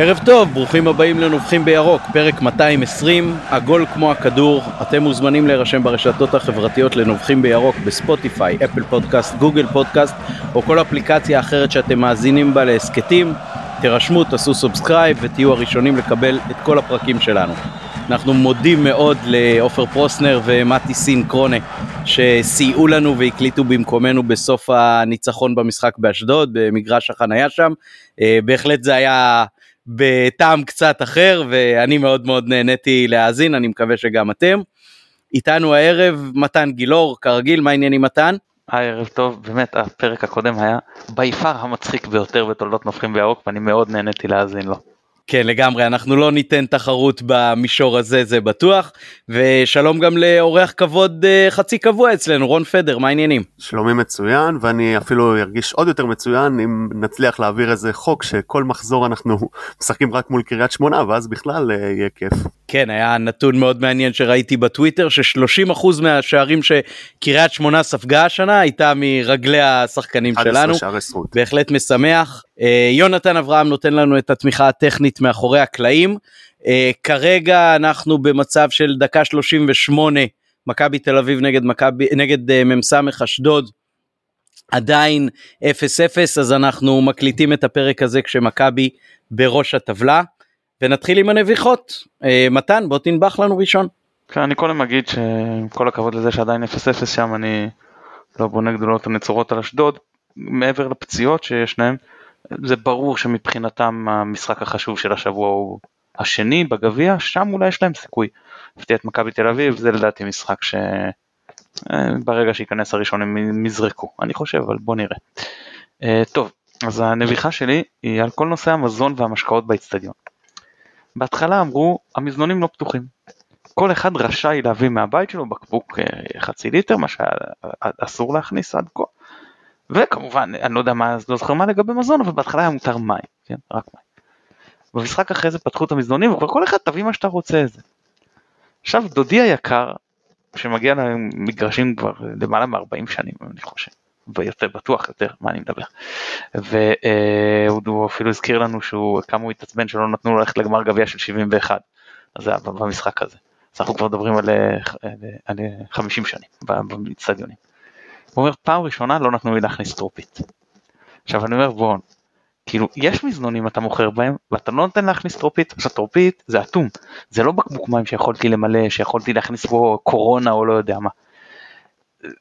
ערב טוב, ברוכים הבאים לנובחים בירוק, פרק 220, עגול כמו הכדור. אתם מוזמנים להירשם ברשתות החברתיות לנובחים בירוק בספוטיפיי, אפל פודקאסט, גוגל פודקאסט או כל אפליקציה אחרת שאתם מאזינים בה להסכתים. תירשמו, תעשו subscribe ותהיו הראשונים לקבל את כל הפרקים שלנו. אנחנו מודים מאוד לעופר פרוסנר ומתי סינקרונה שסייעו לנו והקליטו במקומנו בסוף הניצחון במשחק באשדוד במגרש החנייה שם. אה, בהחלט זה היה בטעם קצת אחר ואני מאוד מאוד נהניתי להאזין אני מקווה שגם אתם. איתנו הערב מתן גילאור כרגיל מה העניינים מתן? היי ערב טוב באמת הפרק הקודם היה ביפר המצחיק ביותר בתולדות נופחים בירוק ואני מאוד נהניתי להאזין לו. כן לגמרי אנחנו לא ניתן תחרות במישור הזה זה בטוח ושלום גם לאורח כבוד אה, חצי קבוע אצלנו רון פדר מה העניינים? שלומי מצוין ואני אפילו ארגיש עוד יותר מצוין אם נצליח להעביר איזה חוק שכל מחזור אנחנו משחקים רק מול קריית שמונה ואז בכלל אה, יהיה כיף. כן היה נתון מאוד מעניין שראיתי בטוויטר ש-30% מהשערים שקריית שמונה ספגה השנה הייתה מרגלי השחקנים שלנו בהחלט משמח אה, יונתן אברהם נותן לנו את התמיכה הטכנית מאחורי הקלעים. אה, כרגע אנחנו במצב של דקה 38 מכבי תל אביב נגד מכבי נגד אה, מ"ס אשדוד. עדיין 0-0 אז אנחנו מקליטים את הפרק הזה כשמכבי בראש הטבלה ונתחיל עם הנביחות מתן בוא תנבח לנו ראשון. כן, אני קודם אגיד שכל הכבוד לזה שעדיין 0-0 שם אני לא בונה גדולות הנצורות על אשדוד מעבר לפציעות שיש להם זה ברור שמבחינתם המשחק החשוב של השבוע הוא השני בגביע, שם אולי יש להם סיכוי. הפתיע את מכבי תל אביב, זה לדעתי משחק שברגע שייכנס הראשון הם יזרקו, אני חושב, אבל בוא נראה. אה, טוב, אז הנביחה שלי היא על כל נושא המזון והמשקאות באצטדיון. בהתחלה אמרו, המזנונים לא פתוחים. כל אחד רשאי להביא מהבית שלו בקבוק אה, חצי ליטר, מה שאסור להכניס עד כה. וכמובן, אני לא יודע מה, לא זוכר מה לגבי מזון, אבל בהתחלה היה מותר מים, כן? רק מים. במשחק אחרי זה פתחו את המזנונים, וכבר כל אחד תביא מה שאתה רוצה איזה. עכשיו, דודי היקר, שמגיע למגרשים כבר למעלה מ-40 שנים, אני חושב, ויותר בטוח יותר, מה אני מדבר. והוא אפילו הזכיר לנו שהוא, כמה הוא התעצבן שלא נתנו ללכת לגמר גביע של 71, אז זה היה במשחק הזה. אז אנחנו כבר מדברים על, על, על 50 שנים באצטדיונים. הוא אומר פעם ראשונה לא נתנו לי להכניס טרופית. עכשיו אני אומר בוא, כאילו יש מזנונים אתה מוכר בהם ואתה לא נותן להכניס טרופית, עכשיו טרופית זה אטום, זה לא בקבוק מים שיכולתי למלא, שיכולתי להכניס בו קורונה או לא יודע מה.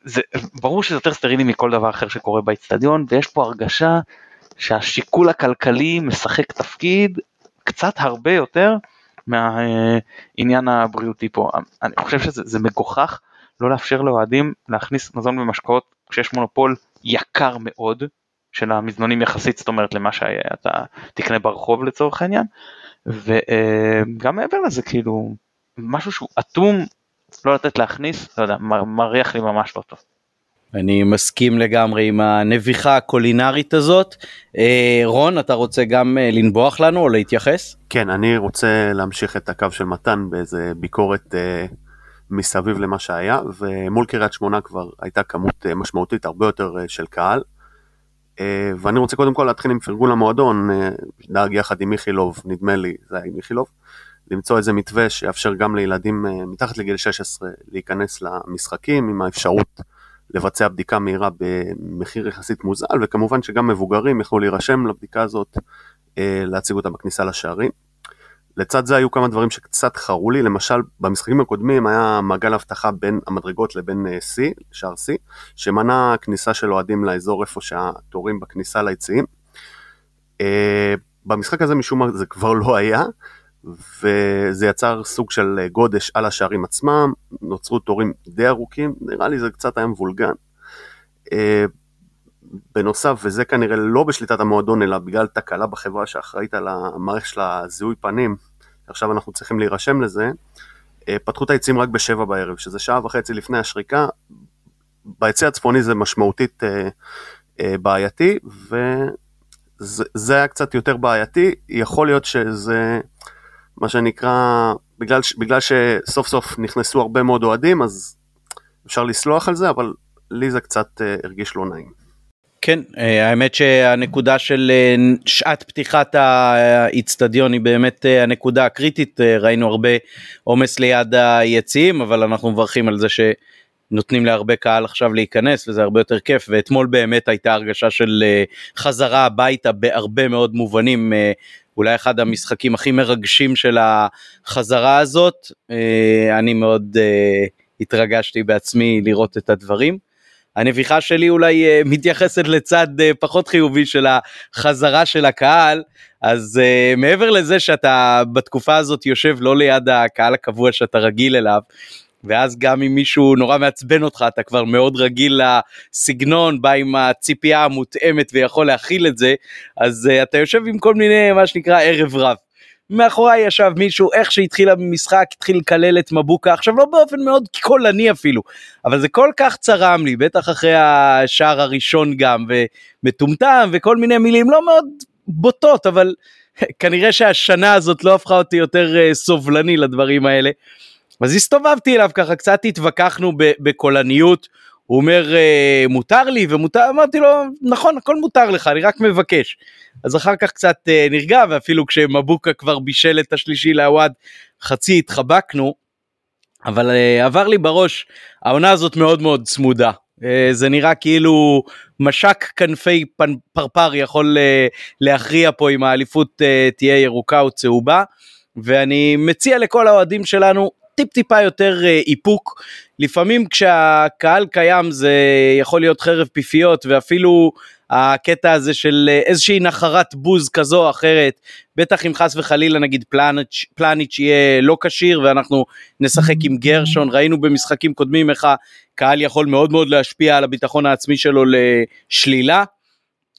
זה ברור שזה יותר סטרילי מכל דבר אחר שקורה באצטדיון ויש פה הרגשה שהשיקול הכלכלי משחק תפקיד קצת הרבה יותר מהעניין הבריאותי פה. אני חושב שזה מגוחך לא לאפשר לאוהדים להכניס מזון ומשקאות כשיש מונופול יקר מאוד של המזנונים יחסית זאת אומרת למה שאתה תקנה ברחוב לצורך העניין וגם מעבר לזה כאילו משהו שהוא אטום לא לתת להכניס לא יודע מריח לי ממש לא טוב. אני מסכים לגמרי עם הנביחה הקולינרית הזאת. אה, רון, אתה רוצה גם אה, לנבוח לנו או להתייחס? כן, אני רוצה להמשיך את הקו של מתן באיזה ביקורת אה, מסביב למה שהיה, ומול קריית שמונה כבר הייתה כמות אה, משמעותית הרבה יותר אה, של קהל. אה, ואני רוצה קודם כל להתחיל עם פרגון למועדון, דאג יחד עם איכילוב, נדמה לי, זה היה עם איכילוב, למצוא איזה מתווה שיאפשר גם לילדים מתחת לגיל 16 להיכנס למשחקים עם האפשרות לבצע בדיקה מהירה במחיר יחסית מוזל, וכמובן שגם מבוגרים יכלו להירשם לבדיקה הזאת, להציג אותה בכניסה לשערים. לצד זה היו כמה דברים שקצת חרו לי, למשל במשחקים הקודמים היה מעגל אבטחה בין המדרגות לבין אה, C, שער C, שמנע כניסה של אוהדים לאזור איפה שהתורים בכניסה ליציעים. אה, במשחק הזה משום מה זה כבר לא היה, וזה יצר סוג של אה, גודש על השערים עצמם, נוצרו תורים די ארוכים, נראה לי זה קצת היה מבולגן. בנוסף, וזה כנראה לא בשליטת המועדון, אלא בגלל תקלה בחברה שאחראית על המערכת של הזיהוי פנים, עכשיו אנחנו צריכים להירשם לזה, אה, פתחו את היציעים רק בשבע בערב, שזה שעה וחצי לפני השריקה. ביציא הצפוני זה משמעותית אה, אה, בעייתי, וזה היה קצת יותר בעייתי. יכול להיות שזה מה שנקרא, בגלל, בגלל שסוף סוף נכנסו הרבה מאוד אוהדים, אז אפשר לסלוח על זה, אבל לי זה קצת הרגיש לא נעים. כן, אה, האמת שהנקודה של אה, שעת פתיחת האיצטדיון היא באמת אה, הנקודה הקריטית, ראינו הרבה עומס ליד היציעים, אבל אנחנו מברכים על זה שנותנים להרבה קהל עכשיו להיכנס וזה הרבה יותר כיף, ואתמול באמת הייתה הרגשה של חזרה הביתה בהרבה מאוד מובנים, אולי אחד המשחקים הכי מרגשים של החזרה הזאת, אני מאוד התרגשתי בעצמי לראות את הדברים. הנביכה שלי אולי uh, מתייחסת לצד uh, פחות חיובי של החזרה של הקהל, אז uh, מעבר לזה שאתה בתקופה הזאת יושב לא ליד הקהל הקבוע שאתה רגיל אליו, ואז גם אם מישהו נורא מעצבן אותך אתה כבר מאוד רגיל לסגנון, בא עם הציפייה המותאמת ויכול להכיל את זה, אז אתה יושב עם כל מיני מה שנקרא ערב רב. מאחוריי ישב מישהו, איך שהתחיל המשחק, התחיל לקלל את מבוקה, עכשיו לא באופן מאוד קולני אפילו, אבל זה כל כך צרם לי, בטח אחרי השער הראשון גם, ומטומטם וכל מיני מילים לא מאוד בוטות, אבל כנראה שהשנה הזאת לא הפכה אותי יותר uh, סובלני לדברים האלה. אז הסתובבתי אליו ככה, קצת התווכחנו בקולניות, הוא אומר אה, מותר לי ומותר, אמרתי לו נכון הכל מותר לך אני רק מבקש. אז אחר כך קצת אה, נרגע ואפילו כשמבוקה כבר בישל את השלישי לעווד חצי התחבקנו. אבל אה, עבר לי בראש העונה הזאת מאוד מאוד צמודה. זה נראה כאילו משק כנפי פרפר יכול להכריע פה אם האליפות תהיה ירוקה או צהובה. ואני מציע לכל האוהדים שלנו טיפ טיפה יותר אה, איפוק. לפעמים כשהקהל קיים זה יכול להיות חרב פיפיות ואפילו הקטע הזה של אה, איזושהי נחרת בוז כזו או אחרת, בטח אם חס וחלילה נגיד פלניץ', פלניץ' יהיה לא כשיר ואנחנו נשחק עם גרשון, ראינו במשחקים קודמים איך הקהל יכול מאוד מאוד להשפיע על הביטחון העצמי שלו לשלילה.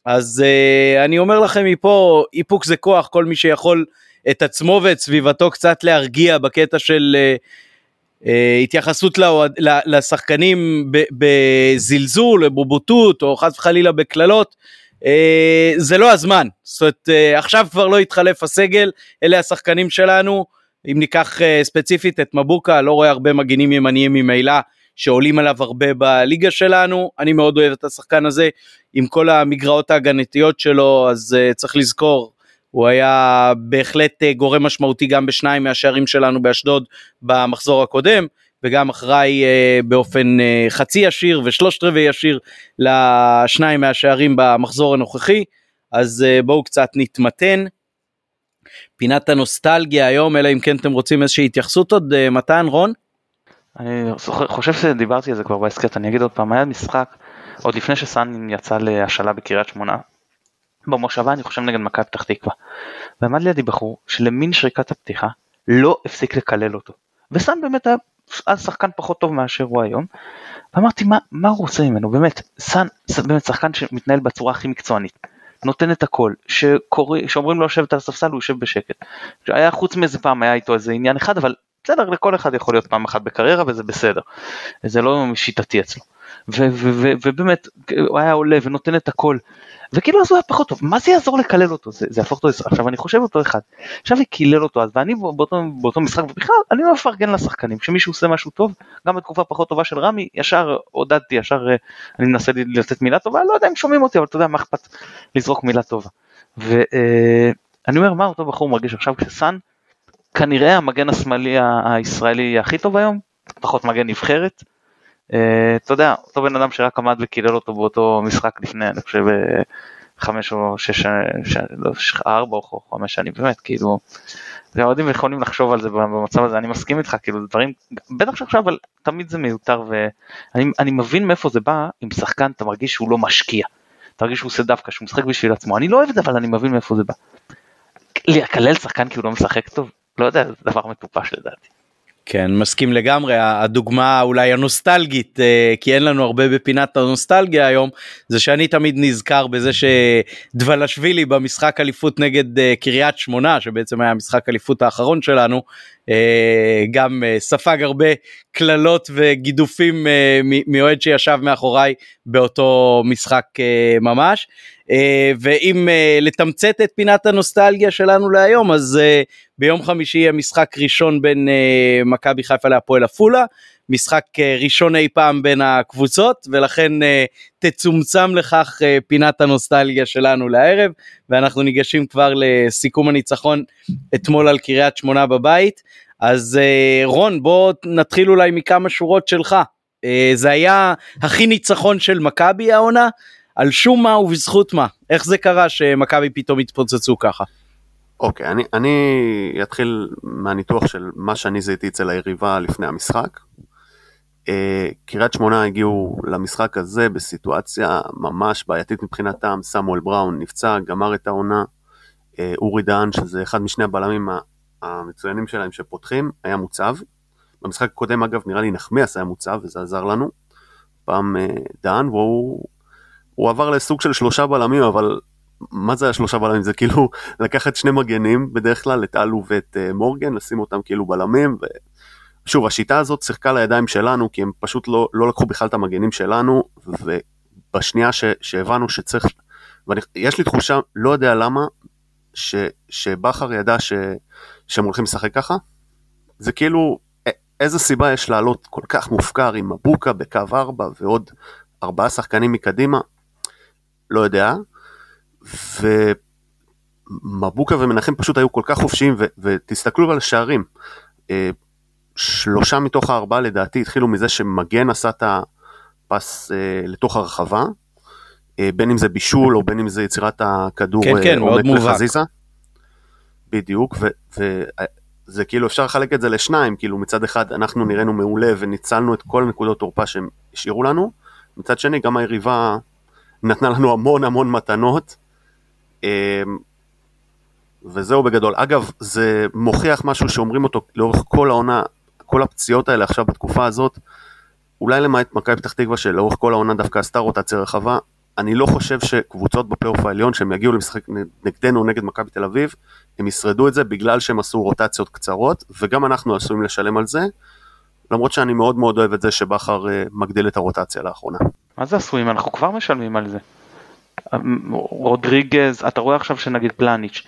אז uh, אני אומר לכם מפה, איפוק זה כוח, כל מי שיכול את עצמו ואת סביבתו קצת להרגיע בקטע של uh, uh, התייחסות לאוהד, לשחקנים בזלזול, בבוטות או חס וחלילה בקללות. uh, זה לא הזמן, זאת אומרת uh, עכשיו כבר לא יתחלף הסגל, אלה השחקנים שלנו, אם ניקח uh, ספציפית את מבוקה, לא רואה הרבה מגינים ימניים ממילא שעולים עליו הרבה בליגה שלנו, אני מאוד אוהב את השחקן הזה, עם כל המגרעות ההגנתיות שלו, אז uh, צריך לזכור, הוא היה בהחלט אה, גורם משמעותי גם בשניים מהשערים שלנו באשדוד במחזור הקודם, וגם אחראי אה, באופן אה, חצי ישיר ושלושת רבעי ישיר לשניים מהשערים במחזור הנוכחי, אז בואו קצת נתמתן. פינת הנוסטלגיה היום, אלא אם כן אתם רוצים איזושהי התייחסות עוד, מתן, רון? אני חושב שדיברתי על זה כבר בהסכת, אני אגיד עוד פעם, היה משחק, עוד לפני שסאן יצא להשאלה בקריית שמונה, במושבה אני חושב נגד מכבי פתח תקווה. ועמד לידי בחור שלמין שריקת הפתיחה לא הפסיק לקלל אותו. וסאן באמת היה אז שחקן פחות טוב מאשר הוא היום. ואמרתי מה, מה הוא רוצה ממנו באמת סאן באמת שחקן שמתנהל בצורה הכי מקצוענית. נותן את הכל, שקורא, שאומרים לו לשבת על הספסל הוא יושב בשקט. היה חוץ מאיזה פעם היה איתו איזה עניין אחד אבל בסדר לכל אחד יכול להיות פעם אחת בקריירה וזה בסדר. זה לא שיטתי אצלו. ובאמת הוא היה עולה ונותן את הכל וכאילו אז הוא היה פחות טוב. מה זה יעזור לקלל אותו? זה, זה יהפוך אותו עכשיו אני חושב אותו אחד. עכשיו קילל אותו אז ואני באותו, באותו משחק ובכלל אני לא מפרגן לשחקנים. כשמישהו עושה משהו טוב גם בתקופה פחות טובה של רמי ישר עודדתי ישר אה, אני מנסה לתת מילה טובה לא יודע אם שומעים אותי אבל אתה יודע מה אכפת לזרוק מילה טובה. ואני אה, אומר מה אותו בחור מרגיש עכשיו? כשסאן כנראה המגן השמאלי הישראלי הכי טוב היום פחות מגן נבחרת אתה יודע, אותו בן אדם שרק עמד וקילל אותו באותו משחק לפני, אני חושב, אה, חמש או שש, לא, ארבע או חמש שנים, באמת, כאילו, האוהדים יכולים לחשוב על זה במצב הזה, אני מסכים איתך, כאילו, דברים, בטח שעכשיו, אבל תמיד זה מיותר, ואני מבין מאיפה זה בא, אם שחקן אתה מרגיש שהוא לא משקיע, אתה מרגיש שהוא עושה דווקא, שהוא משחק בשביל עצמו, אני לא אוהב את זה, אבל אני מבין מאיפה זה בא. לקלל שחקן כי הוא לא משחק טוב, לא יודע, זה דבר מטופש לדעתי. כן, מסכים לגמרי. הדוגמה אולי הנוסטלגית, אה, כי אין לנו הרבה בפינת הנוסטלגיה היום, זה שאני תמיד נזכר בזה שדבלשווילי במשחק אליפות נגד אה, קריית שמונה, שבעצם היה המשחק אליפות האחרון שלנו, אה, גם ספג הרבה קללות וגידופים מאוהד שישב מאחוריי באותו משחק ממש. אה, ואם אה, לתמצת את פינת הנוסטלגיה שלנו להיום אז אה, ביום חמישי יהיה משחק ראשון בין מכבי חיפה להפועל עפולה משחק ראשון אי פעם בין הקבוצות ולכן תצומצם לכך פינת הנוסטלגיה שלנו לערב ואנחנו ניגשים כבר לסיכום הניצחון אתמול על קריית שמונה בבית. אז רון בוא נתחיל אולי מכמה שורות שלך. זה היה הכי ניצחון של מכבי העונה על שום מה ובזכות מה איך זה קרה שמכבי פתאום התפוצצו ככה. אוקיי, okay, אני, אני אתחיל מהניתוח של מה שאני זיהיתי אצל היריבה לפני המשחק. Uh, קריית שמונה הגיעו למשחק הזה בסיטואציה ממש בעייתית מבחינתם, סמואל בראון נפצע, גמר את העונה, uh, אורי דהן, שזה אחד משני הבלמים המצוינים שלהם שפותחים, היה מוצב. במשחק הקודם אגב נראה לי נחמיאס היה מוצב וזה עזר לנו. פעם uh, דהן והוא עבר לסוג של שלושה בלמים אבל מה זה השלושה בלמים? זה כאילו לקחת שני מגנים, בדרך כלל את אלו ואת uh, מורגן, לשים אותם כאילו בלמים. ו... שוב, השיטה הזאת שיחקה לידיים שלנו, כי הם פשוט לא, לא לקחו בכלל את המגנים שלנו, ובשנייה ש, שהבנו שצריך, ויש לי תחושה, לא יודע למה, ש, שבכר ידע ש, שהם הולכים לשחק ככה, זה כאילו, איזה סיבה יש לעלות כל כך מופקר עם מבוקה בקו 4 ועוד ארבעה שחקנים מקדימה? לא יודע. ומבוקה ומנחם פשוט היו כל כך חופשיים, ו- ותסתכלו על השערים. אה, שלושה מתוך הארבעה לדעתי התחילו מזה שמגן עשה את הפס אה, לתוך הרחבה, אה, בין אם זה בישול או בין אם זה יצירת הכדור כן, כן, מאוד מובהק. לחזיזה. בדיוק, וזה כאילו אפשר לחלק את זה לשניים, כאילו מצד אחד אנחנו נראינו מעולה וניצלנו את כל הנקודות תורפה שהם השאירו לנו, מצד שני גם היריבה נתנה לנו המון המון מתנות, אמ, וזהו בגדול. אגב, זה מוכיח משהו שאומרים אותו לאורך כל העונה, כל הפציעות האלה עכשיו בתקופה הזאת, אולי למעט מכבי פתח תקווה שלאורך כל העונה דווקא עשתה רוטציה רחבה, אני לא חושב שקבוצות בפלייאוף העליון שהם יגיעו למשחק נגדנו נגד מכבי תל אביב, הם ישרדו את זה בגלל שהם עשו רוטציות קצרות, וגם אנחנו עשויים לשלם על זה, למרות שאני מאוד מאוד אוהב את זה שבכר אה, מגדיל את הרוטציה לאחרונה. מה זה עשויים? אנחנו כבר משלמים על זה. רודריגז, אתה רואה עכשיו שנגיד פלניץ',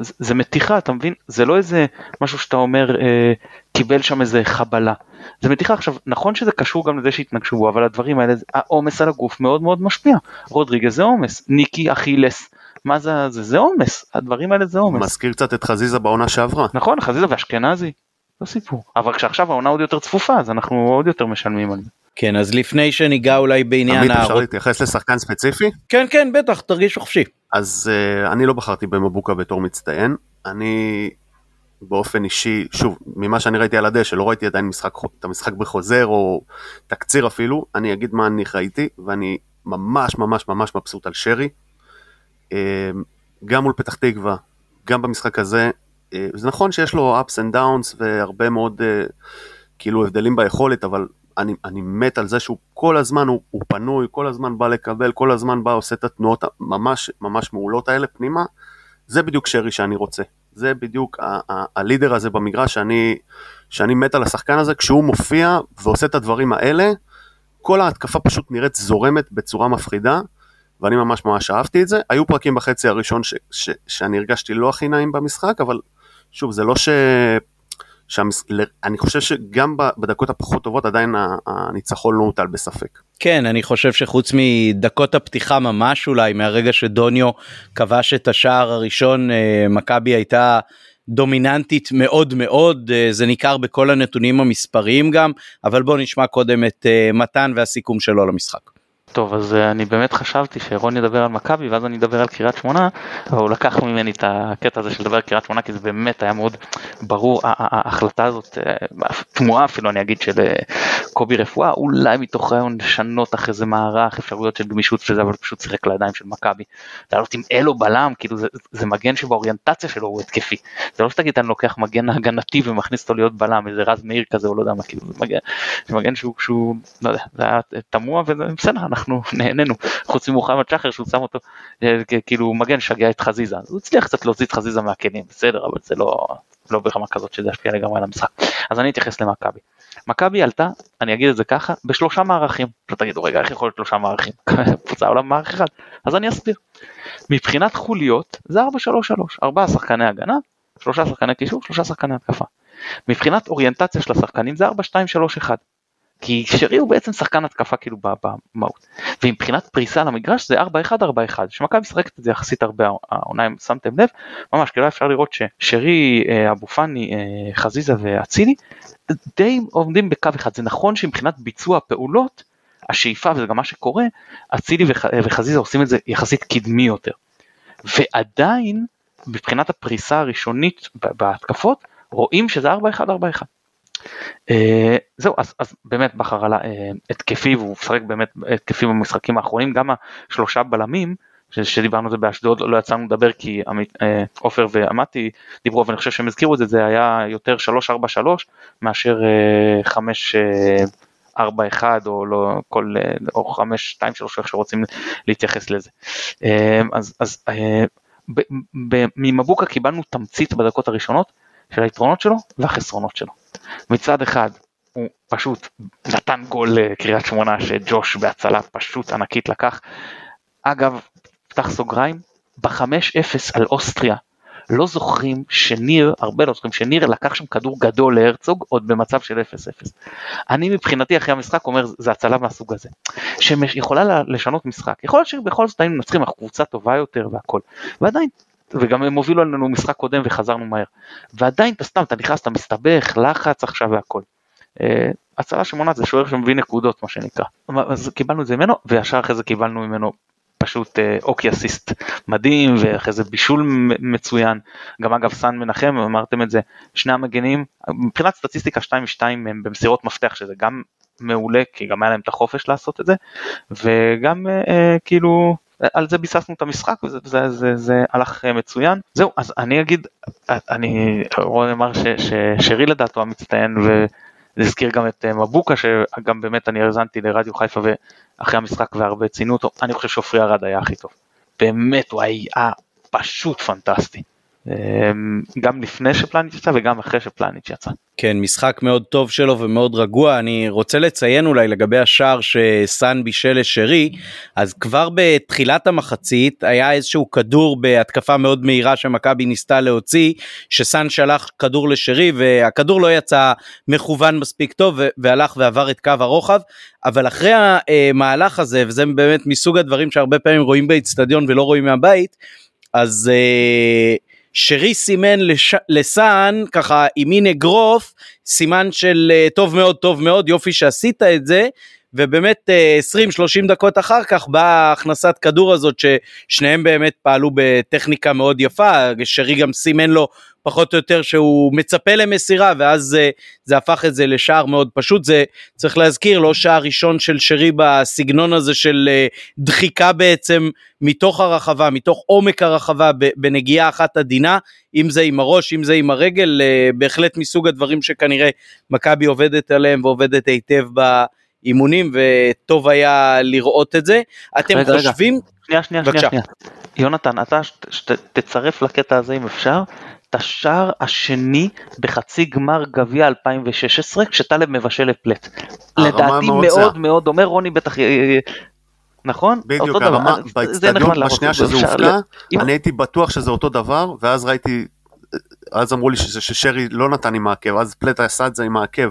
זה מתיחה, אתה מבין? זה לא איזה משהו שאתה אומר, אה, קיבל שם איזה חבלה. זה מתיחה עכשיו, נכון שזה קשור גם לזה שהתנגשו בו, אבל הדברים האלה, העומס על הגוף מאוד מאוד משפיע. רודריגז זה עומס, ניקי אכילס, מה זה זה? זה עומס, הדברים האלה זה עומס. מזכיר קצת את חזיזה בעונה שעברה. נכון, חזיזה ואשכנזי, לא סיפור. אבל כשעכשיו העונה עוד יותר צפופה, אז אנחנו עוד יותר משלמים על זה. כן, אז לפני שניגע אולי בעניין... עמית, אפשר להתייחס לשחקן ספציפי? כן, כן, בטח, תרגיש חופשי. אז uh, אני לא בחרתי במבוקה בתור מצטיין. אני באופן אישי, שוב, ממה שאני ראיתי על הדשא, לא ראיתי עדיין משחק, את המשחק בחוזר או תקציר אפילו, אני אגיד מה אני ראיתי, ואני ממש ממש ממש מבסוט על שרי. Uh, גם מול פתח תקווה, גם במשחק הזה, זה נכון שיש לו ups and downs והרבה מאוד uh, כאילו הבדלים ביכולת, אבל אני, אני מת על זה שהוא כל הזמן הוא, הוא פנוי, כל הזמן בא לקבל, כל הזמן בא עושה את התנועות הממש ממש מעולות האלה פנימה, זה בדיוק שרי שאני רוצה. זה בדיוק הלידר הזה במגרש שאני, שאני מת על השחקן הזה, כשהוא מופיע ועושה את הדברים האלה, כל ההתקפה פשוט נראית זורמת בצורה מפחידה, ואני ממש ממש אהבתי את זה. היו פרקים בחצי הראשון ש, ש, שאני הרגשתי לא הכי נעים במשחק, אבל שוב, זה לא ש... שאני חושב שגם בדקות הפחות טובות עדיין הניצחון לא הוטל בספק. כן, אני חושב שחוץ מדקות הפתיחה ממש אולי, מהרגע שדוניו כבש את השער הראשון, אה, מכבי הייתה דומיננטית מאוד מאוד, אה, זה ניכר בכל הנתונים המספריים גם, אבל בואו נשמע קודם את אה, מתן והסיכום שלו למשחק. טוב אז אה, אני באמת חשבתי שרון ידבר על מכבי ואז אני אדבר על קריית שמונה אבל הוא לקח ממני את הקטע הזה של לדבר על קריית שמונה כי זה באמת היה מאוד ברור ההחלטה הזאת אה, תמוהה אפילו אני אגיד של אה, קובי רפואה אולי מתוך רעיון לשנות אחרי זה מערך אפשרויות של גמישות וזה אבל פשוט שיחק לידיים של מכבי. לעלות עם אלו בלם כאילו זה, זה מגן שבאוריינטציה שלו הוא התקפי זה לא שתגיד אני לוקח מגן הגנתי ומכניס אותו להיות בלם איזה רז מאיר כזה או לא יודע מה כאילו זה מגן, זה מגן שהוא, שהוא לא יודע זה היה תמוה וזה בסדר אנחנו נהנינו חוץ ממוחמד שחר שהוא שם אותו אה, כאילו מגן שגע את חזיזה הוא הצליח קצת להוציא את חזיזה מהכלים בסדר אבל זה לא לא ברמה כזאת שזה ישפיע לגמרי על המשחק אז אני אתייחס למכבי. מכבי עלתה אני אגיד את זה ככה בשלושה מערכים. לא תגידו רגע איך יכול להיות שלושה מערכים? פוצע עולם מערך אחד. אז אני אסביר. מבחינת חוליות זה 4-3-3 ארבעה שחקני הגנה שלושה שחקני קישור שלושה שחקני התקפה. מבחינת אוריינטציה של השחקנים זה 4-2-3-1 כי שרי הוא בעצם שחקן התקפה כאילו במהות. ומבחינת פריסה למגרש זה 4-1-4-1, שמכבי משחקת את זה יחסית הרבה העונה אם שמתם לב, ממש כאילו אפשר לראות ששרי, אה, אבו פאני, אה, חזיזה ואצילי די עומדים בקו אחד, זה נכון שמבחינת ביצוע הפעולות, השאיפה וזה גם מה שקורה, אצילי וחזיזה עושים את זה יחסית קדמי יותר. ועדיין מבחינת הפריסה הראשונית בהתקפות רואים שזה 4-1-4-1. Uh, זהו אז, אז באמת בכר עלה uh, התקפי והוא משחק באמת התקפי במשחקים האחרונים גם השלושה בלמים שדיברנו על זה באשדוד לא יצאנו לדבר כי אה, עופר ועמתי דיברו ואני חושב שהם הזכירו את זה זה היה יותר 3-4-3 מאשר 5-4-1 או לא כל או 5-2-3 איך שרוצים להתייחס לזה אז, אז ממבוקה קיבלנו תמצית בדקות הראשונות של היתרונות שלו והחסרונות שלו. מצד אחד הוא פשוט נתן גול לקריית שמונה שג'וש בהצלה פשוט ענקית לקח. אגב, פתח סוגריים, ב-5-0 על אוסטריה לא זוכרים שניר, הרבה לא זוכרים שניר לקח שם כדור גדול להרצוג עוד במצב של 0-0. אני מבחינתי אחרי המשחק אומר זה הצלה מהסוג הזה, שיכולה לשנות משחק, יכול להיות שבכל זאת היינו מנצחים, אנחנו קבוצה טובה יותר והכל, ועדיין וגם הם הובילו לנו משחק קודם וחזרנו מהר. ועדיין אתה סתם, אתה נכנס, אתה מסתבך, לחץ עכשיו והכל. אה, הצלה שמונעת זה שוער שמביא נקודות מה שנקרא. אז קיבלנו את זה ממנו, וישר אחרי זה קיבלנו ממנו פשוט אה, אוקי אסיסט מדהים ואחרי זה בישול מצוין גם אגב סאן מנחם אמרתם את זה שני המגנים מבחינת סטטיסטיקה 2-2 הם במסירות מפתח שזה גם מעולה כי גם היה להם את החופש לעשות את זה וגם אה, כאילו על זה ביססנו את המשחק וזה זה, זה, זה הלך אה, מצוין. זהו, אז אני אגיד, אני רון אמר ששרי לדעתו המצטיין והזכיר גם את אה, מבוקה שגם באמת אני האזנתי לרדיו חיפה ואחרי המשחק והרבה ציינו אותו, אני חושב שעופרי ארד היה הכי טוב. באמת הוא היה פשוט פנטסטי. אמ, גם לפני שפלניץ' יצא וגם אחרי שפלניץ' יצא. כן משחק מאוד טוב שלו ומאוד רגוע אני רוצה לציין אולי לגבי השער שסאן בישל לשרי אז כבר בתחילת המחצית היה איזשהו כדור בהתקפה מאוד מהירה שמכבי ניסתה להוציא שסאן שלח כדור לשרי והכדור לא יצא מכוון מספיק טוב והלך ועבר את קו הרוחב אבל אחרי המהלך הזה וזה באמת מסוג הדברים שהרבה פעמים רואים באיצטדיון ולא רואים מהבית אז. Uh, שרי סימן לש... לסאן ככה עם מין אגרוף סימן של אה, טוב מאוד טוב מאוד יופי שעשית את זה ובאמת 20-30 אה, דקות אחר כך באה הכנסת כדור הזאת ששניהם באמת פעלו בטכניקה מאוד יפה, שרי גם סימן לו פחות או יותר שהוא מצפה למסירה ואז זה, זה הפך את זה לשער מאוד פשוט, זה צריך להזכיר לא שער ראשון של שרי בסגנון הזה של אה, דחיקה בעצם מתוך הרחבה, מתוך עומק הרחבה בנגיעה אחת עדינה, אם זה עם הראש, אם זה עם הרגל, אה, בהחלט מסוג הדברים שכנראה מכבי עובדת עליהם ועובדת היטב ב... אימונים וטוב היה לראות את זה. אתם רגע, חושבים... רגע. שנייה, שנייה, שנייה, שנייה. יונתן, אתה תצרף לקטע הזה אם אפשר, את השער השני בחצי גמר גביע 2016 כשטלב מבשל לפלט. לדעתי מאוד מאוד דומה, רוני בטח... נכון? בדיוק, הרמה באצטדיון בשנייה שזה הופקע, אני הייתי בטוח שזה אותו דבר, ואז ראיתי, אז אמרו לי ששרי לא נתן עם העקב, אז פלט עשה את זה עם העקב.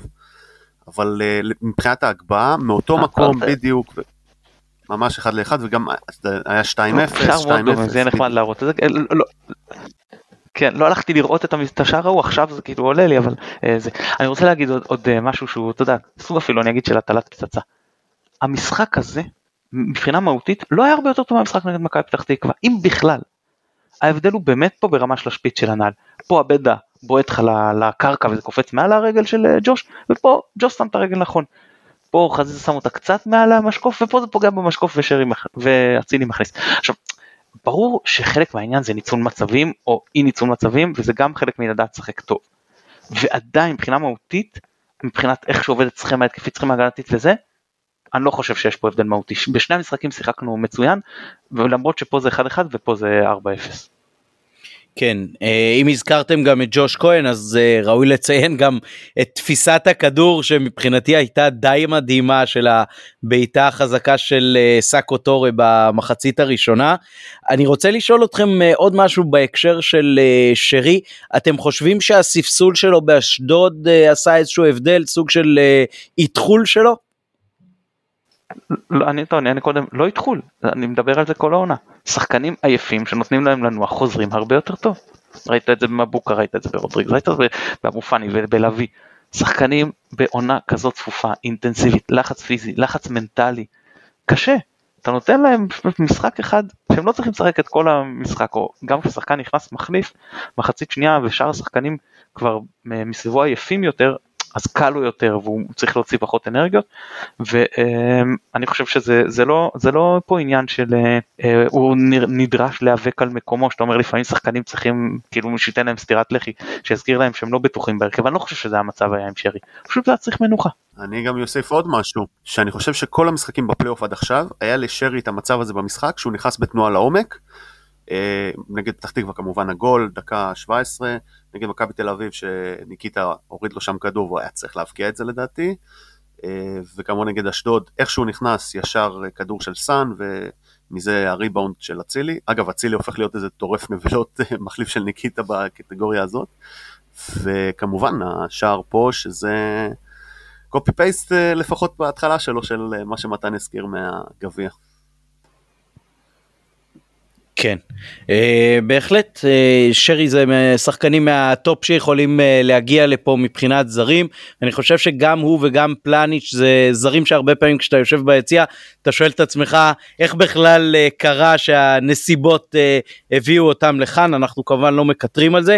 אבל uh, מבחינת ההגבהה, מאותו אה, מקום בדיוק, ממש אחד לאחד, וגם היה 2-0, 2-0. זה נחמד להראות את זה. לא, לא. כן, לא הלכתי לראות את השער ההוא, עכשיו זה כאילו עולה לי, אבל אה, זה. אני רוצה להגיד עוד, עוד אה, משהו שהוא, אתה יודע, סוג אפילו אני אגיד של הטלת פצצה. המשחק הזה, מבחינה מהותית, לא היה הרבה יותר טוב מהמשחק נגד מכבי פתח תקווה, אם בכלל. ההבדל הוא באמת פה ברמה של השפיץ של הנעל. פה הבדה בועט לך לקרקע וזה קופץ מעל הרגל של אה, ג'וש, ופה ג'וש שם את הרגל נכון. פה חזיזה שם אותה קצת מעל המשקוף, ופה זה פוגע במשקוף ואצילי מכניס. עכשיו, ברור שחלק מהעניין זה ניצול מצבים או אי ניצול מצבים, וזה גם חלק מלדעת לשחק טוב. ועדיין מבחינה מהותית, מבחינת איך שעובדת צריכים ההתקפית, צריכים ההגנתית וזה, אני לא חושב שיש פה הבדל מהותי. בשני המשחקים שיחקנו מצוין, ולמרות שפה זה 1-1 ופה זה 4-0. כן, אה, אם הזכרתם גם את ג'וש כהן אז אה, ראוי לציין גם את תפיסת הכדור שמבחינתי הייתה די מדהימה של הבעיטה החזקה של אה, סאקו טורה במחצית הראשונה. אני רוצה לשאול אתכם עוד משהו בהקשר של שרי, אתם חושבים שהספסול שלו באשדוד עשה איזשהו הבדל, סוג של איתחול שלו? לא, אני טוען, אני קודם, לא איתחול, אני מדבר על זה כל העונה. שחקנים עייפים שנותנים להם לנוח חוזרים הרבה יותר טוב. ראית את זה במבוקה, ראית את זה ברודריג, ראית את זה באבו פאני ובלוי. שחקנים בעונה כזאת צפופה, אינטנסיבית, לחץ פיזי, לחץ מנטלי, קשה. אתה נותן להם משחק אחד שהם לא צריכים לשחק את כל המשחק, או גם כששחקן נכנס מחליף, מחצית שנייה ושאר השחקנים כבר מסביבו עייפים יותר, אז קל לו יותר והוא צריך להוציא פחות אנרגיות ואני חושב שזה זה לא זה לא פה עניין של אה, הוא נדרש להיאבק על מקומו שאתה אומר לפעמים שחקנים צריכים כאילו מי שייתן להם סטירת לחי שיזכיר להם שהם לא בטוחים בהרכב אני לא חושב שזה המצב היה עם שרי פשוט היה צריך מנוחה. אני גם אוסיף עוד משהו שאני חושב שכל המשחקים בפלייאוף עד עכשיו היה לשרי את המצב הזה במשחק שהוא נכנס בתנועה לעומק. אה, נגד פתח תקווה כמובן הגול דקה 17 נגד מכבי תל אביב שניקיטה הוריד לו שם כדור והוא היה צריך להבקיע את זה לדעתי. אה, וכמובן נגד אשדוד, איך שהוא נכנס ישר כדור של סאן ומזה הריבאונד של אצילי. אגב, אצילי הופך להיות איזה טורף נבלות מחליף של ניקיטה בקטגוריה הזאת. וכמובן השער פה שזה קופי פייסט אה, לפחות בהתחלה שלו של אה, מה שמתן הזכיר מהגביע. כן, uh, בהחלט uh, שרי זה שחקנים מהטופ שיכולים uh, להגיע לפה מבחינת זרים. אני חושב שגם הוא וגם פלניץ' זה זרים שהרבה פעמים כשאתה יושב ביציע אתה שואל את עצמך איך בכלל uh, קרה שהנסיבות uh, הביאו אותם לכאן, אנחנו כמובן לא מקטרים על זה.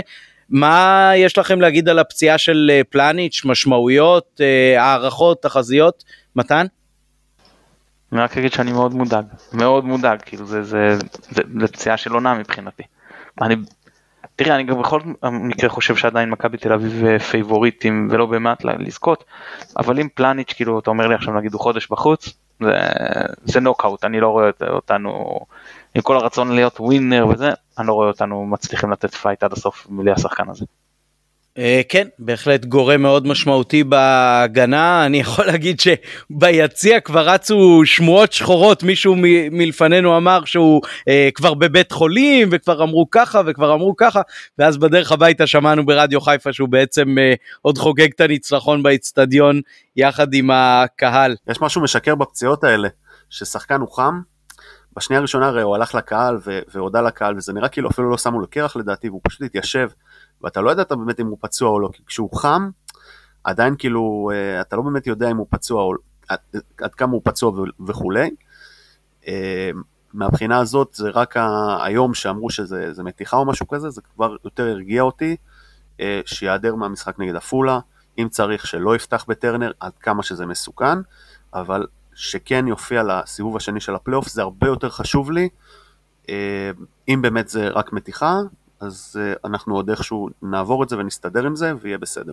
מה יש לכם להגיד על הפציעה של פלניץ', משמעויות, uh, הערכות, תחזיות, מתן? אני רק אגיד שאני מאוד מודאג, מאוד מודאג, כאילו זה, זה, זה, זה פציעה של עונה מבחינתי. אני, תראה, אני גם בכל מקרה חושב שעדיין מכבי תל אביב אה, פייבוריטים ולא במעט לזכות, אבל אם פלניץ', כאילו, אתה אומר לי עכשיו נגיד הוא חודש בחוץ, זה, זה נוקאוט, אני לא רואה אותנו, עם כל הרצון להיות winner וזה, אני לא רואה אותנו מצליחים לתת fight עד הסוף בלי השחקן הזה. אה, כן, בהחלט גורם מאוד משמעותי בהגנה. אני יכול להגיד שביציע כבר רצו שמועות שחורות, מישהו מלפנינו אמר שהוא אה, כבר בבית חולים וכבר אמרו ככה וכבר אמרו ככה, ואז בדרך הביתה שמענו ברדיו חיפה שהוא בעצם אה, עוד חוגג את הניצחון באיצטדיון יחד עם הקהל. יש משהו משקר בפציעות האלה, ששחקן הוא חם, בשנייה הראשונה הרי הוא הלך לקהל והודה לקהל וזה נראה כאילו אפילו לא שמו לו קרח לדעתי והוא פשוט התיישב. ואתה לא ידעת באמת אם הוא פצוע או לא, כי כשהוא חם, עדיין כאילו, אה, אתה לא באמת יודע אם הוא פצוע או עד, עד כמה הוא פצוע וכולי. אה, מהבחינה הזאת זה רק היום שאמרו שזה מתיחה או משהו כזה, זה כבר יותר הרגיע אותי, אה, שיעדר מהמשחק נגד עפולה, אם צריך שלא יפתח בטרנר, עד כמה שזה מסוכן, אבל שכן יופיע לסיבוב השני של הפלייאוף, זה הרבה יותר חשוב לי. אם באמת זה רק מתיחה, אז uh, אנחנו עוד איכשהו נעבור את זה ונסתדר עם זה ויהיה בסדר.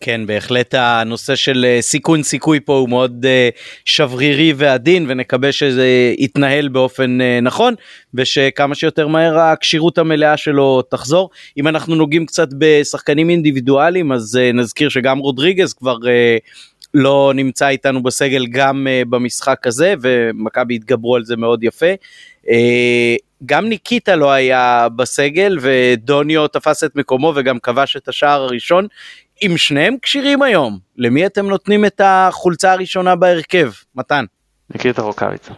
כן, בהחלט הנושא של אה, סיכון סיכוי פה הוא מאוד uh, שברירי ועדין ונקווה שזה יתנהל באופן נכון ושכמה שיותר מהר הכשירות המלאה שלו תחזור. אם אנחנו נוגעים קצת בשחקנים אינדיבידואליים אז נזכיר שגם רודריגז כבר לא נמצא איתנו בסגל גם במשחק הזה ומכבי התגברו על זה מאוד יפה. גם ניקיטה לא היה בסגל ודוניו תפס את מקומו וגם כבש את השער הראשון. אם שניהם כשירים היום, למי אתם נותנים את החולצה הראשונה בהרכב? מתן. ניקיטה רוקאביצה.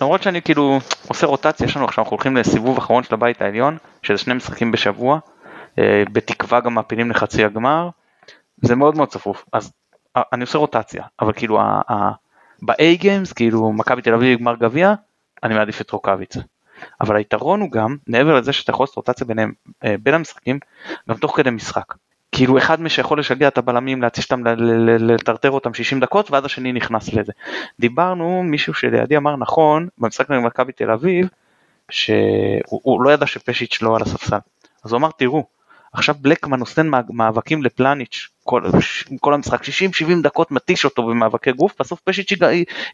למרות שאני כאילו עושה רוטציה, יש לנו עכשיו, אנחנו הולכים לסיבוב אחרון של הבית העליון, שזה שני משחקים בשבוע, אה, בתקווה גם מעפילים לחצי הגמר, זה מאוד מאוד צפוף, אז אה, אני עושה רוטציה, אבל כאילו ב-A גיימס, כאילו מכבי תל אביב גמר גביע, אני מעדיף את רוקאביצה. אבל היתרון הוא גם, מעבר לזה שאתה יכול לעשות רוטציה ביניהם, אה, בין המשחקים, גם תוך כדי משחק. כאילו אחד מי שיכול לשגע את הבלמים, להתיש אותם, לטרטר אותם 60 דקות, ואז השני נכנס לזה. דיברנו, מישהו שלידי אמר נכון, במשחק נגד מכבי תל אביב, שהוא לא ידע שפשיץ' לא על הספסל. אז הוא אמר, תראו, עכשיו בלקמן נותן מאבקים לפלניץ' כל, כל המשחק 60-70 דקות מתיש אותו במאבקי גוף בסוף פשיץ'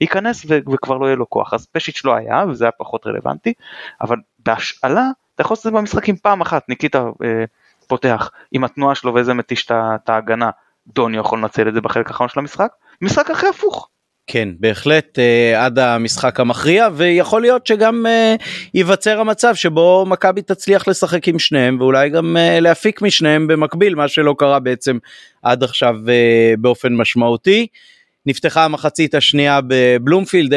ייכנס וכבר לא יהיה לו כוח. אז פשיץ' לא היה וזה היה פחות רלוונטי אבל בהשאלה אתה יכול לעשות את זה במשחקים פעם אחת, ניקיטה אה, פותח עם התנועה שלו וזה מתיש את ההגנה, דוני יכול לנצל את זה בחלק האחרון של המשחק, משחק אחרי הפוך. כן בהחלט אה, עד המשחק המכריע ויכול להיות שגם אה, ייווצר המצב שבו מכבי תצליח לשחק עם שניהם ואולי גם אה, להפיק משניהם במקביל מה שלא קרה בעצם עד עכשיו באופן משמעותי. נפתחה המחצית השנייה בבלומפילד 0-0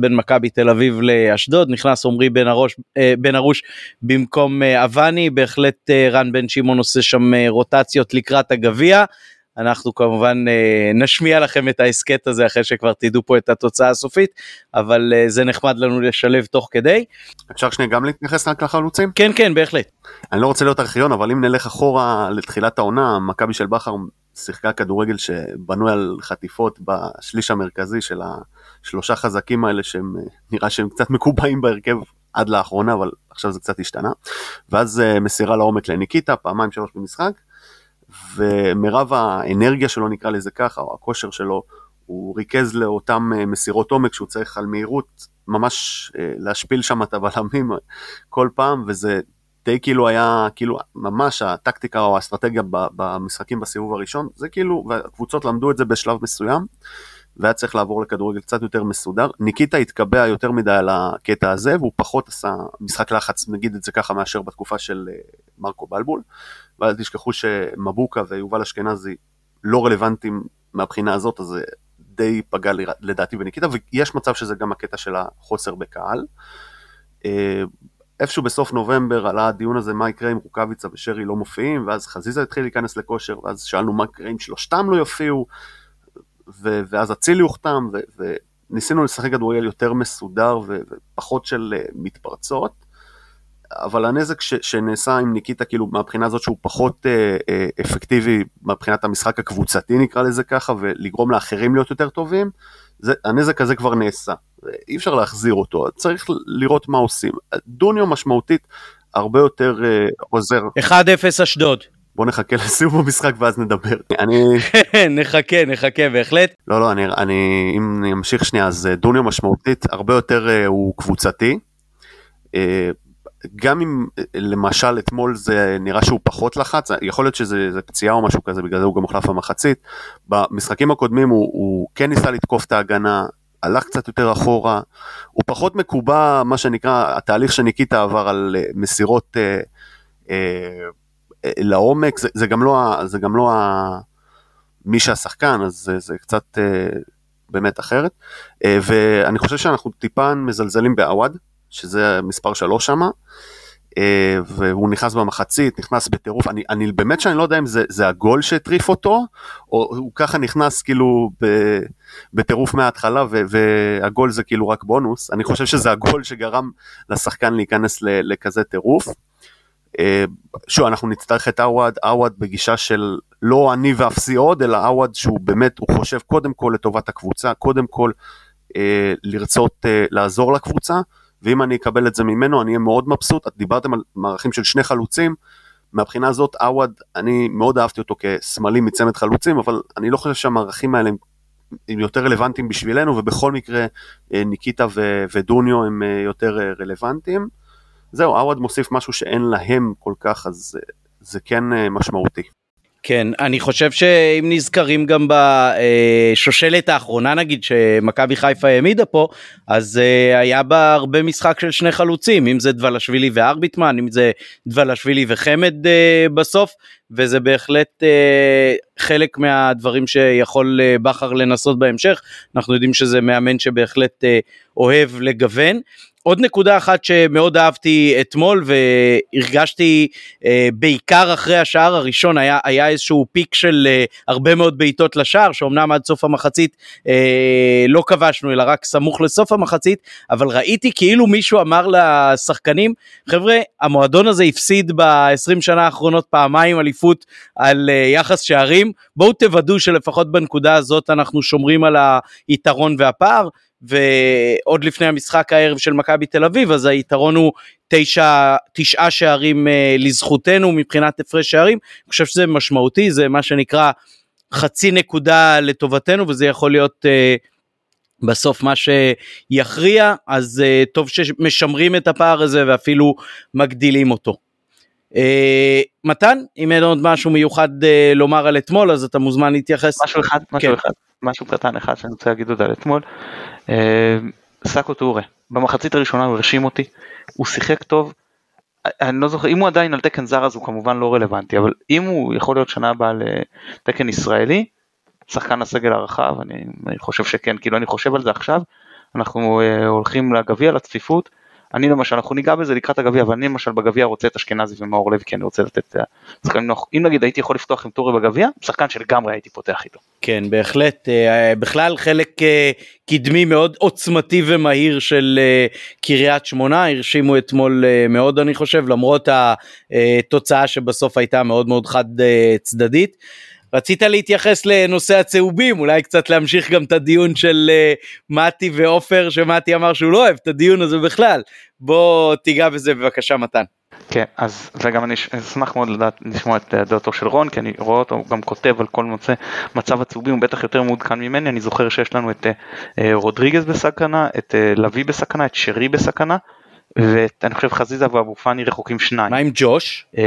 בין מכבי תל אביב לאשדוד נכנס עמרי בן, אה, בן ארוש במקום אבני בהחלט רן בן שמעון עושה שם רוטציות לקראת הגביע. אנחנו כמובן אה, נשמיע לכם את ההסכת הזה אחרי שכבר תדעו פה את התוצאה הסופית אבל אה, זה נחמד לנו לשלב תוך כדי. אפשר שנייה גם להתייחס רק לחלוצים? כן כן בהחלט. אני לא רוצה להיות ארכיון אבל אם נלך אחורה לתחילת העונה מכבי של בכר שיחקה כדורגל שבנוי על חטיפות בשליש המרכזי של השלושה חזקים האלה שהם נראה שהם קצת מקובעים בהרכב עד לאחרונה אבל עכשיו זה קצת השתנה ואז מסירה לעומק לניקיטה פעמיים שלוש במשחק ומרב האנרגיה שלו נקרא לזה ככה, או הכושר שלו, הוא ריכז לאותם אה, מסירות עומק שהוא צריך על מהירות ממש אה, להשפיל שם את הבלמים כל פעם, וזה די כאילו היה, כאילו ממש הטקטיקה או האסטרטגיה במשחקים בסיבוב הראשון, זה כאילו, והקבוצות למדו את זה בשלב מסוים, והיה צריך לעבור לכדורגל קצת יותר מסודר. ניקיטה התקבע יותר מדי על הקטע הזה, והוא פחות עשה משחק לחץ, נגיד את זה ככה, מאשר בתקופה של אה, מרקו בלבול. ואל תשכחו שמבוקה ויובל אשכנזי לא רלוונטיים מהבחינה הזאת, אז זה די פגע לדעתי בניקיטה, ויש מצב שזה גם הקטע של החוסר בקהל. אה, איפשהו בסוף נובמבר עלה הדיון הזה מה יקרה אם רוקאביצה ושרי לא מופיעים, ואז חזיזה התחיל להיכנס לכושר, ואז שאלנו מה יקרה אם שלושתם לא יופיעו, ו- ואז אצילי הוחתם, וניסינו לשחק כדורגל יותר מסודר ופחות של uh, מתפרצות. אבל הנזק ש, שנעשה עם ניקיטה כאילו מהבחינה הזאת שהוא פחות אה, אה, אפקטיבי מבחינת המשחק הקבוצתי נקרא לזה ככה ולגרום לאחרים להיות יותר טובים, זה, הנזק הזה כבר נעשה, אי אפשר להחזיר אותו, צריך לראות מה עושים. דוניו משמעותית הרבה יותר אה, עוזר. 1-0 אשדוד. בוא נחכה לסיום המשחק ואז נדבר. אני... נחכה, נחכה בהחלט. לא, לא, אני, אני, אם אני אמשיך שנייה, אז אה, דוניו משמעותית הרבה יותר אה, הוא קבוצתי. גם אם למשל אתמול זה נראה שהוא פחות לחץ, יכול להיות שזה פציעה או משהו כזה, בגלל זה הוא גם הוחלף במחצית. במשחקים הקודמים הוא, הוא כן ניסה לתקוף את ההגנה, הלך קצת יותר אחורה, הוא פחות מקובע, מה שנקרא, התהליך שניקיטה עבר על אה, מסירות אה, אה, אה, לעומק, זה, זה גם לא, זה גם לא ה, מי שהשחקן, אז זה, זה קצת אה, באמת אחרת. אה, ואני חושב שאנחנו טיפה מזלזלים בעווד. שזה מספר שלוש שמה, אה, והוא נכנס במחצית, נכנס בטירוף, אני, אני באמת שאני לא יודע אם זה, זה הגול שהטריף אותו, או הוא ככה נכנס כאילו בטירוף מההתחלה, ו, והגול זה כאילו רק בונוס, אני חושב שזה הגול שגרם לשחקן להיכנס לכזה טירוף. אה, שוב, אנחנו נצטרך את עווד, עווד בגישה של לא אני ואפסי עוד, אלא עווד שהוא באמת, הוא חושב קודם כל לטובת הקבוצה, קודם כל אה, לרצות אה, לעזור לקבוצה. ואם אני אקבל את זה ממנו אני אהיה מאוד מבסוט. את דיברתם על מערכים של שני חלוצים, מהבחינה הזאת עווד, אני מאוד אהבתי אותו כשמאלי מצמד חלוצים, אבל אני לא חושב שהמערכים האלה הם, הם יותר רלוונטיים בשבילנו, ובכל מקרה אה, ניקיטה ו- ודוניו הם אה, יותר אה, רלוונטיים. זהו, עווד מוסיף משהו שאין להם כל כך, אז זה כן משמעותי. כן, אני חושב שאם נזכרים גם בשושלת האחרונה נגיד שמכבי חיפה העמידה פה, אז uh, היה בה הרבה משחק של שני חלוצים, אם זה דבלשווילי וארביטמן, אם זה דבלשווילי וחמד uh, בסוף, וזה בהחלט uh, חלק מהדברים שיכול בכר לנסות בהמשך, אנחנו יודעים שזה מאמן שבהחלט אוהב לגוון. עוד נקודה אחת שמאוד אהבתי אתמול והרגשתי אה, בעיקר אחרי השער הראשון היה, היה איזשהו פיק של אה, הרבה מאוד בעיטות לשער שאומנם עד סוף המחצית אה, לא כבשנו אלא רק סמוך לסוף המחצית אבל ראיתי כאילו מישהו אמר לשחקנים חבר'ה המועדון הזה הפסיד ב-20 שנה האחרונות פעמיים אליפות על אה, יחס שערים בואו תוודאו שלפחות בנקודה הזאת אנחנו שומרים על היתרון והפער ועוד לפני המשחק הערב של מכבי תל אביב אז היתרון הוא תשע, תשעה שערים uh, לזכותנו מבחינת הפרש שערים, אני חושב שזה משמעותי, זה מה שנקרא חצי נקודה לטובתנו וזה יכול להיות uh, בסוף מה שיכריע, אז uh, טוב שמשמרים את הפער הזה ואפילו מגדילים אותו. Uh, מתן, אם אין עוד משהו מיוחד uh, לומר על אתמול, אז אתה מוזמן להתייחס. משהו אחד, משהו כן. אחד, משהו קטן אחד שאני רוצה להגיד עוד על אתמול. Uh, סאקו טורה, במחצית הראשונה הוא הרשים אותי, הוא שיחק טוב, אני לא זוכר, אם הוא עדיין על תקן זר אז הוא כמובן לא רלוונטי, אבל אם הוא יכול להיות שנה הבאה לתקן ישראלי, שחקן הסגל הרחב, אני, אני חושב שכן, כאילו אני חושב על זה עכשיו, אנחנו הולכים לגביע, לצפיפות, אני למשל, אנחנו ניגע בזה לקראת הגביע, אבל אני למשל בגביע רוצה את אשכנזי ומאור לוי, כי אני רוצה לתת אה, שחקנים נוח. אם נגיד הייתי יכול לפתוח עם טורי בגביע, שחקן שלגמרי הייתי פותח איתו. כן, בהחלט. אה, בכלל חלק קדמי מאוד עוצמתי ומהיר של קריית שמונה, הרשימו אתמול מאוד אני חושב, למרות התוצאה שבסוף הייתה מאוד מאוד חד צדדית. רצית להתייחס לנושא הצהובים, אולי קצת להמשיך גם את הדיון של uh, מתי ועופר, שמתי אמר שהוא לא אוהב את הדיון הזה בכלל. בוא תיגע בזה בבקשה מתן. כן, אז וגם אני אשמח מאוד לדעת, לשמוע את דעתו של רון, כי אני רואה אותו גם כותב על כל נושא מצב הצהובים, הוא בטח יותר מעודכן ממני, אני זוכר שיש לנו את uh, רודריגז בסכנה, את uh, לביא בסכנה, את שרי בסכנה, ואני חושב חזיזה ואבו פאני רחוקים שניים. מה עם ג'וש? Uh,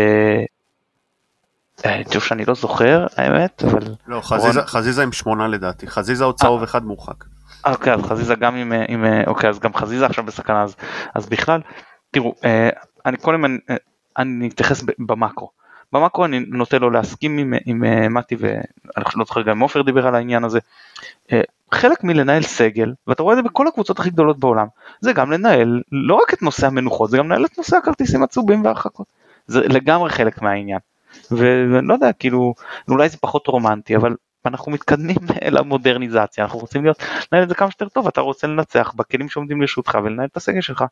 ג'וש אני לא זוכר האמת אבל לא חזיזה, רון... חזיזה עם שמונה לדעתי. חזיזה עוד צהוב אחד מורחק. אוקיי אז חזיזה גם עם, עם אוקיי אז גם חזיזה עכשיו בסכנה אז, אז בכלל תראו אה, אני קודם אני, אני אתייחס במאקרו. במאקרו אני נוטה לו להסכים עם, עם, עם מתי ואני לא זוכר גם עופר דיבר על העניין הזה. אה, חלק מלנהל סגל ואתה רואה את זה בכל הקבוצות הכי גדולות בעולם זה גם לנהל לא רק את נושא המנוחות זה גם לנהל את נושא הכרטיסים הצהובים והרחקות. זה לגמרי חלק מהעניין. ואני לא יודע, כאילו, אולי זה פחות רומנטי, אבל אנחנו מתקדמים למודרניזציה, אנחנו רוצים להיות, לנהל את זה כמה שיותר טוב, אתה רוצה לנצח בכלים שעומדים לרשותך ולנהל את הסגל שלך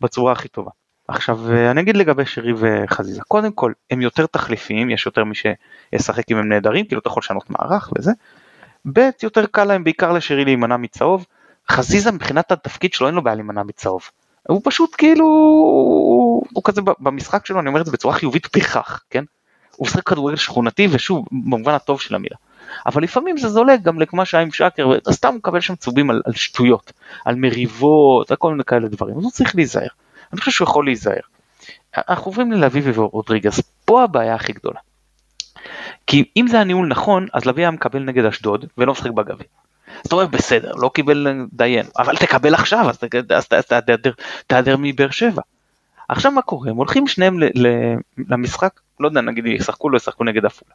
בצורה הכי טובה. עכשיו אני אגיד לגבי שרי וחזיזה, קודם כל הם יותר תחליפיים, יש יותר מי שישחק אם הם נהדרים, כאילו אתה יכול לשנות מערך וזה. ב' יותר קל להם בעיקר לשרי להימנע מצהוב, חזיזה מבחינת התפקיד שלו אין לו בעיה להימנע מצהוב. הוא פשוט כאילו, הוא כזה במשחק שלו, אני אומר את זה בצורה חיובית פרחח, כן? הוא משחק כדורגל שכונתי ושוב במובן הטוב של המילה. אבל לפעמים זה זולג גם למה שהיה עם שקר וסתם הוא מקבל שם צהובים על, על שטויות, על מריבות, על כל מיני כאלה דברים, אז הוא צריך להיזהר. אני חושב שהוא יכול להיזהר. אנחנו עוברים ללוי ורודריגז, פה הבעיה הכי גדולה. כי אם זה הניהול נכון, אז לוי היה מקבל נגד אשדוד ולא משחק בגביע. אז אתה אומר בסדר, לא קיבל דיין, אבל תקבל עכשיו, אז, תהדר מבאר שבע. עכשיו מה קורה, הם הולכים שניהם למשחק לא יודע, נגיד ישחקו לא ישחקו נגד עפולה.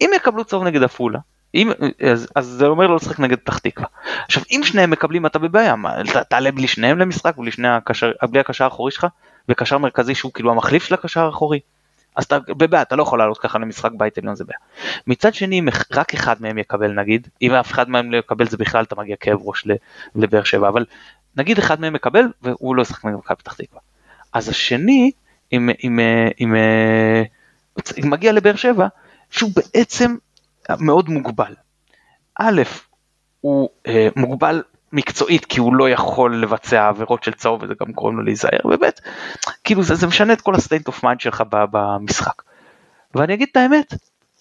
אם יקבלו צהוב נגד עפולה, אם, אז, אז זה אומר לא לשחק נגד פתח תקווה. עכשיו אם שניהם מקבלים אתה בבעיה, מה, תעלה בלי שניהם למשחק, בלי, שני הקשר, בלי הקשר האחורי שלך, וקשר מרכזי שהוא כאילו המחליף של הקשר האחורי. אז אתה בבעיה, אתה לא יכול לעלות ככה למשחק בית עליון זה בעיה. מצד שני אם רק אחד מהם יקבל נגיד, אם אף אחד מהם לא יקבל זה בכלל אתה מגיע כאב ראש לבאר שבע, אבל נגיד אחד מהם מקבל והוא לא ישחק נגד פתח תקווה. אז השני, אם, אם, אם מגיע לבאר שבע שהוא בעצם מאוד מוגבל. א', הוא אה, מוגבל מקצועית כי הוא לא יכול לבצע עבירות של צהוב וזה גם קוראים לו להיזהר, וב', כאילו זה, זה משנה את כל ה state of mind שלך במשחק. ואני אגיד את האמת,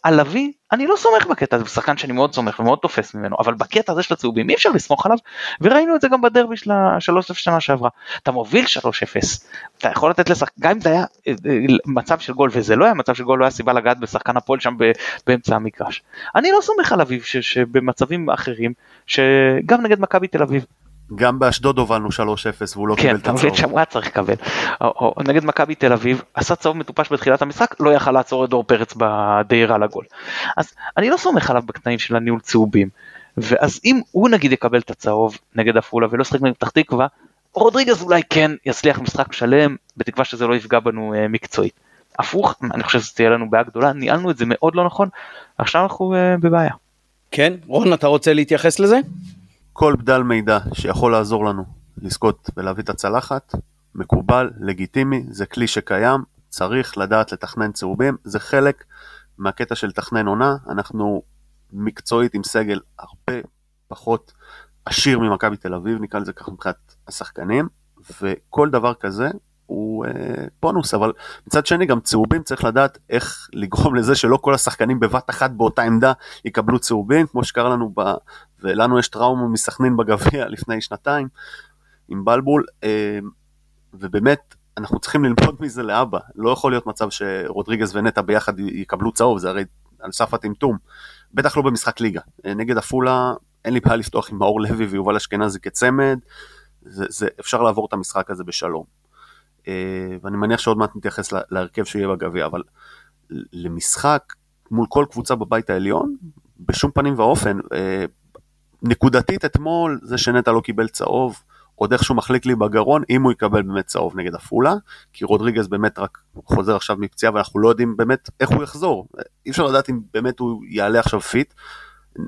לביא, אני לא סומך בקטע הזה, הוא שחקן שאני מאוד סומך ומאוד תופס ממנו, אבל בקטע הזה של הצהובים אי אפשר לסמוך עליו, וראינו את זה גם בדרבי של ה-3-0 שנה שעברה. אתה מוביל 3-0, אתה יכול לתת לשחק, גם אם זה היה אה, אה, מצב של גול, וזה לא היה מצב של גול, לא היה סיבה לגעת בשחקן הפועל שם באמצע המגרש. אני לא סומך על אביב שבמצבים אחרים, שגם נגד מכבי תל אביב, גם באשדוד הובלנו 3-0 והוא לא כן, קיבל את הצהוב. כן, אתה מבין שם הוא היה צריך לקבל. או, או, נגד מכבי תל אביב, עשה צהוב מטופש בתחילת המשחק, לא יכל לעצור את דור פרץ בדהירה לגול. אז אני לא סומך עליו בקטעים של הניהול צהובים. ואז אם הוא נגיד יקבל את הצהוב נגד עפולה ולא ישחק נגד פתח תקווה, רודריגז אולי כן יצליח משחק שלם, בתקווה שזה לא יפגע בנו אה, מקצועית. הפוך, אני חושב שזה תהיה לנו בעיה גדולה, ניהלנו את זה מאוד לא נכון, עכשיו אנחנו אה, בבעיה. כן, רון, אתה רוצה להתייחס לזה? כל בדל מידע שיכול לעזור לנו לזכות ולהביא את הצלחת, מקובל, לגיטימי, זה כלי שקיים, צריך לדעת לתכנן צהובים, זה חלק מהקטע של תכנן עונה, אנחנו מקצועית עם סגל הרבה פחות עשיר ממכבי תל אביב, נקרא לזה ככה מבחינת השחקנים, וכל דבר כזה הוא אה, בונוס, אבל מצד שני גם צהובים צריך לדעת איך לגרום לזה שלא כל השחקנים בבת אחת באותה עמדה יקבלו צהובים, כמו שקרה לנו. ולנו יש טראומה מסכנין בגביע לפני שנתיים עם בלבול, אה, ובאמת אנחנו צריכים ללמוד מזה לאבא, לא יכול להיות מצב שרודריגז ונטע ביחד יקבלו צהוב, זה הרי על סף הטמטום, בטח לא במשחק ליגה. אה, נגד עפולה אין לי בעיה לפתוח עם מאור לוי ויובל אשכנזי כצמד, זה, זה, אפשר לעבור את המשחק הזה בשלום. אה, ואני מניח שעוד מעט נתייחס להרכב שיהיה בגביע, אבל למשחק מול כל קבוצה בבית העליון, בשום פנים ואופן, נקודתית אתמול זה שנטע לא קיבל צהוב, עוד איכשהו מחליק לי בגרון אם הוא יקבל באמת צהוב נגד עפולה, כי רודריגז באמת רק חוזר עכשיו מפציעה ואנחנו לא יודעים באמת איך הוא יחזור. אי אפשר לדעת אם באמת הוא יעלה עכשיו fit.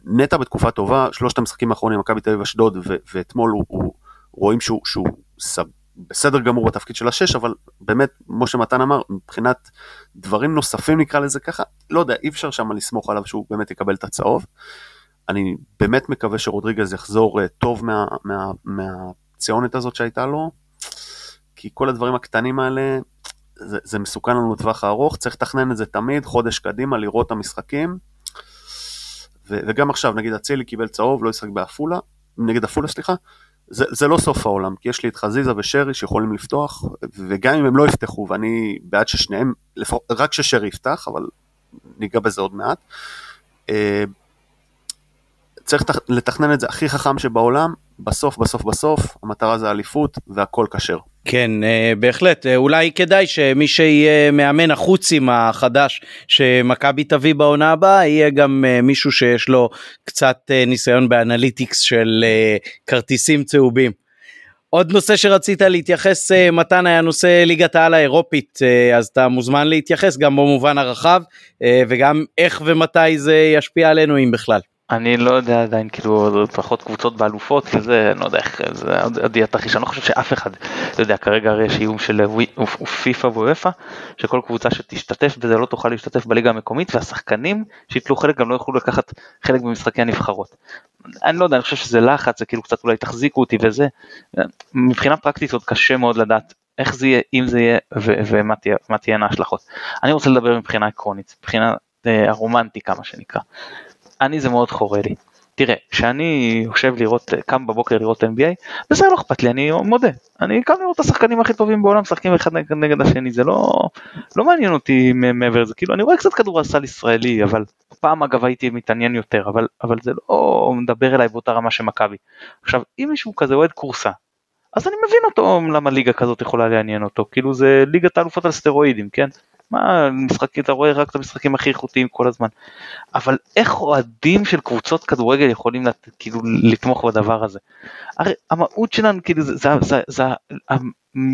נטע בתקופה טובה, שלושת המשחקים האחרונים, מכבי תל אביב אשדוד, ואתמול הוא, הוא, רואים שהוא, שהוא סב, בסדר גמור בתפקיד של השש, אבל באמת, כמו שמתן אמר, מבחינת דברים נוספים נקרא לזה ככה, לא יודע, אי אפשר שם לסמוך עליו שהוא באמת יקבל את הצהוב. אני באמת מקווה שרודריגז יחזור אה, טוב מה, מה, מהפציעה הזאת שהייתה לו, כי כל הדברים הקטנים האלה, זה, זה מסוכן לנו לטווח הארוך, צריך לתכנן את זה תמיד, חודש קדימה, לראות את המשחקים. ו, וגם עכשיו, נגיד אצילי קיבל צהוב, לא ישחק בעפולה, נגד עפולה סליחה, זה, זה לא סוף העולם, כי יש לי את חזיזה ושרי שיכולים לפתוח, וגם אם הם לא יפתחו, ואני בעד ששניהם, רק ששרי יפתח, אבל ניגע בזה עוד מעט, אה, צריך לתכנן את זה הכי חכם שבעולם, בסוף בסוף בסוף המטרה זה אליפות והכל כשר. כן אה, בהחלט אה, אולי כדאי שמי שיהיה מאמן החוצים החדש שמכבי תביא בעונה הבאה יהיה גם אה, מישהו שיש לו קצת ניסיון באנליטיקס של כרטיסים צהובים. עוד נושא שרצית להתייחס מתן היה נושא ליגת העל האירופית אז אתה מוזמן להתייחס גם במובן הרחב וגם איך ומתי זה ישפיע עלינו אם בכלל. אני לא יודע עדיין כאילו פחות קבוצות באלופות וזה לא יודע איך זה עוד יהיה תרחיש אני לא חושב שאף אחד אתה יודע כרגע הרי יש איום של פיפא ואופה שכל קבוצה שתשתתף בזה לא תוכל להשתתף בליגה המקומית והשחקנים שיתלו חלק גם לא יוכלו לקחת חלק במשחקי הנבחרות. אני לא יודע אני חושב שזה לחץ זה כאילו קצת אולי תחזיקו אותי וזה מבחינה פרקטית עוד קשה מאוד לדעת איך זה יהיה אם זה יהיה ומה תהיינה ההשלכות. אני רוצה לדבר מבחינה עקרונית מבחינה אה, הרומנטיקה מה שנקרא. אני זה מאוד חורה לי. תראה, כשאני יושב לראות, קם בבוקר לראות NBA, וזה לא אכפת לי, אני מודה. אני קם לראות את השחקנים הכי טובים בעולם משחקים אחד נגד, נגד השני, זה לא, לא מעניין אותי מעבר לזה, כאילו אני רואה קצת כדורסל ישראלי, אבל פעם אגב הייתי מתעניין יותר, אבל, אבל זה לא מדבר אליי באותה רמה של מכבי. עכשיו, אם מישהו כזה אוהד קורסה, אז אני מבין אותו למה ליגה כזאת יכולה לעניין אותו, כאילו זה ליגת האלופות על סטרואידים, כן? מה, משחקים, אתה רואה רק את המשחקים הכי איכותיים כל הזמן. אבל איך אוהדים של קבוצות כדורגל יכולים לת, כאילו לתמוך בדבר הזה? הרי המהות שלנו כאילו זה, זה, זה, זה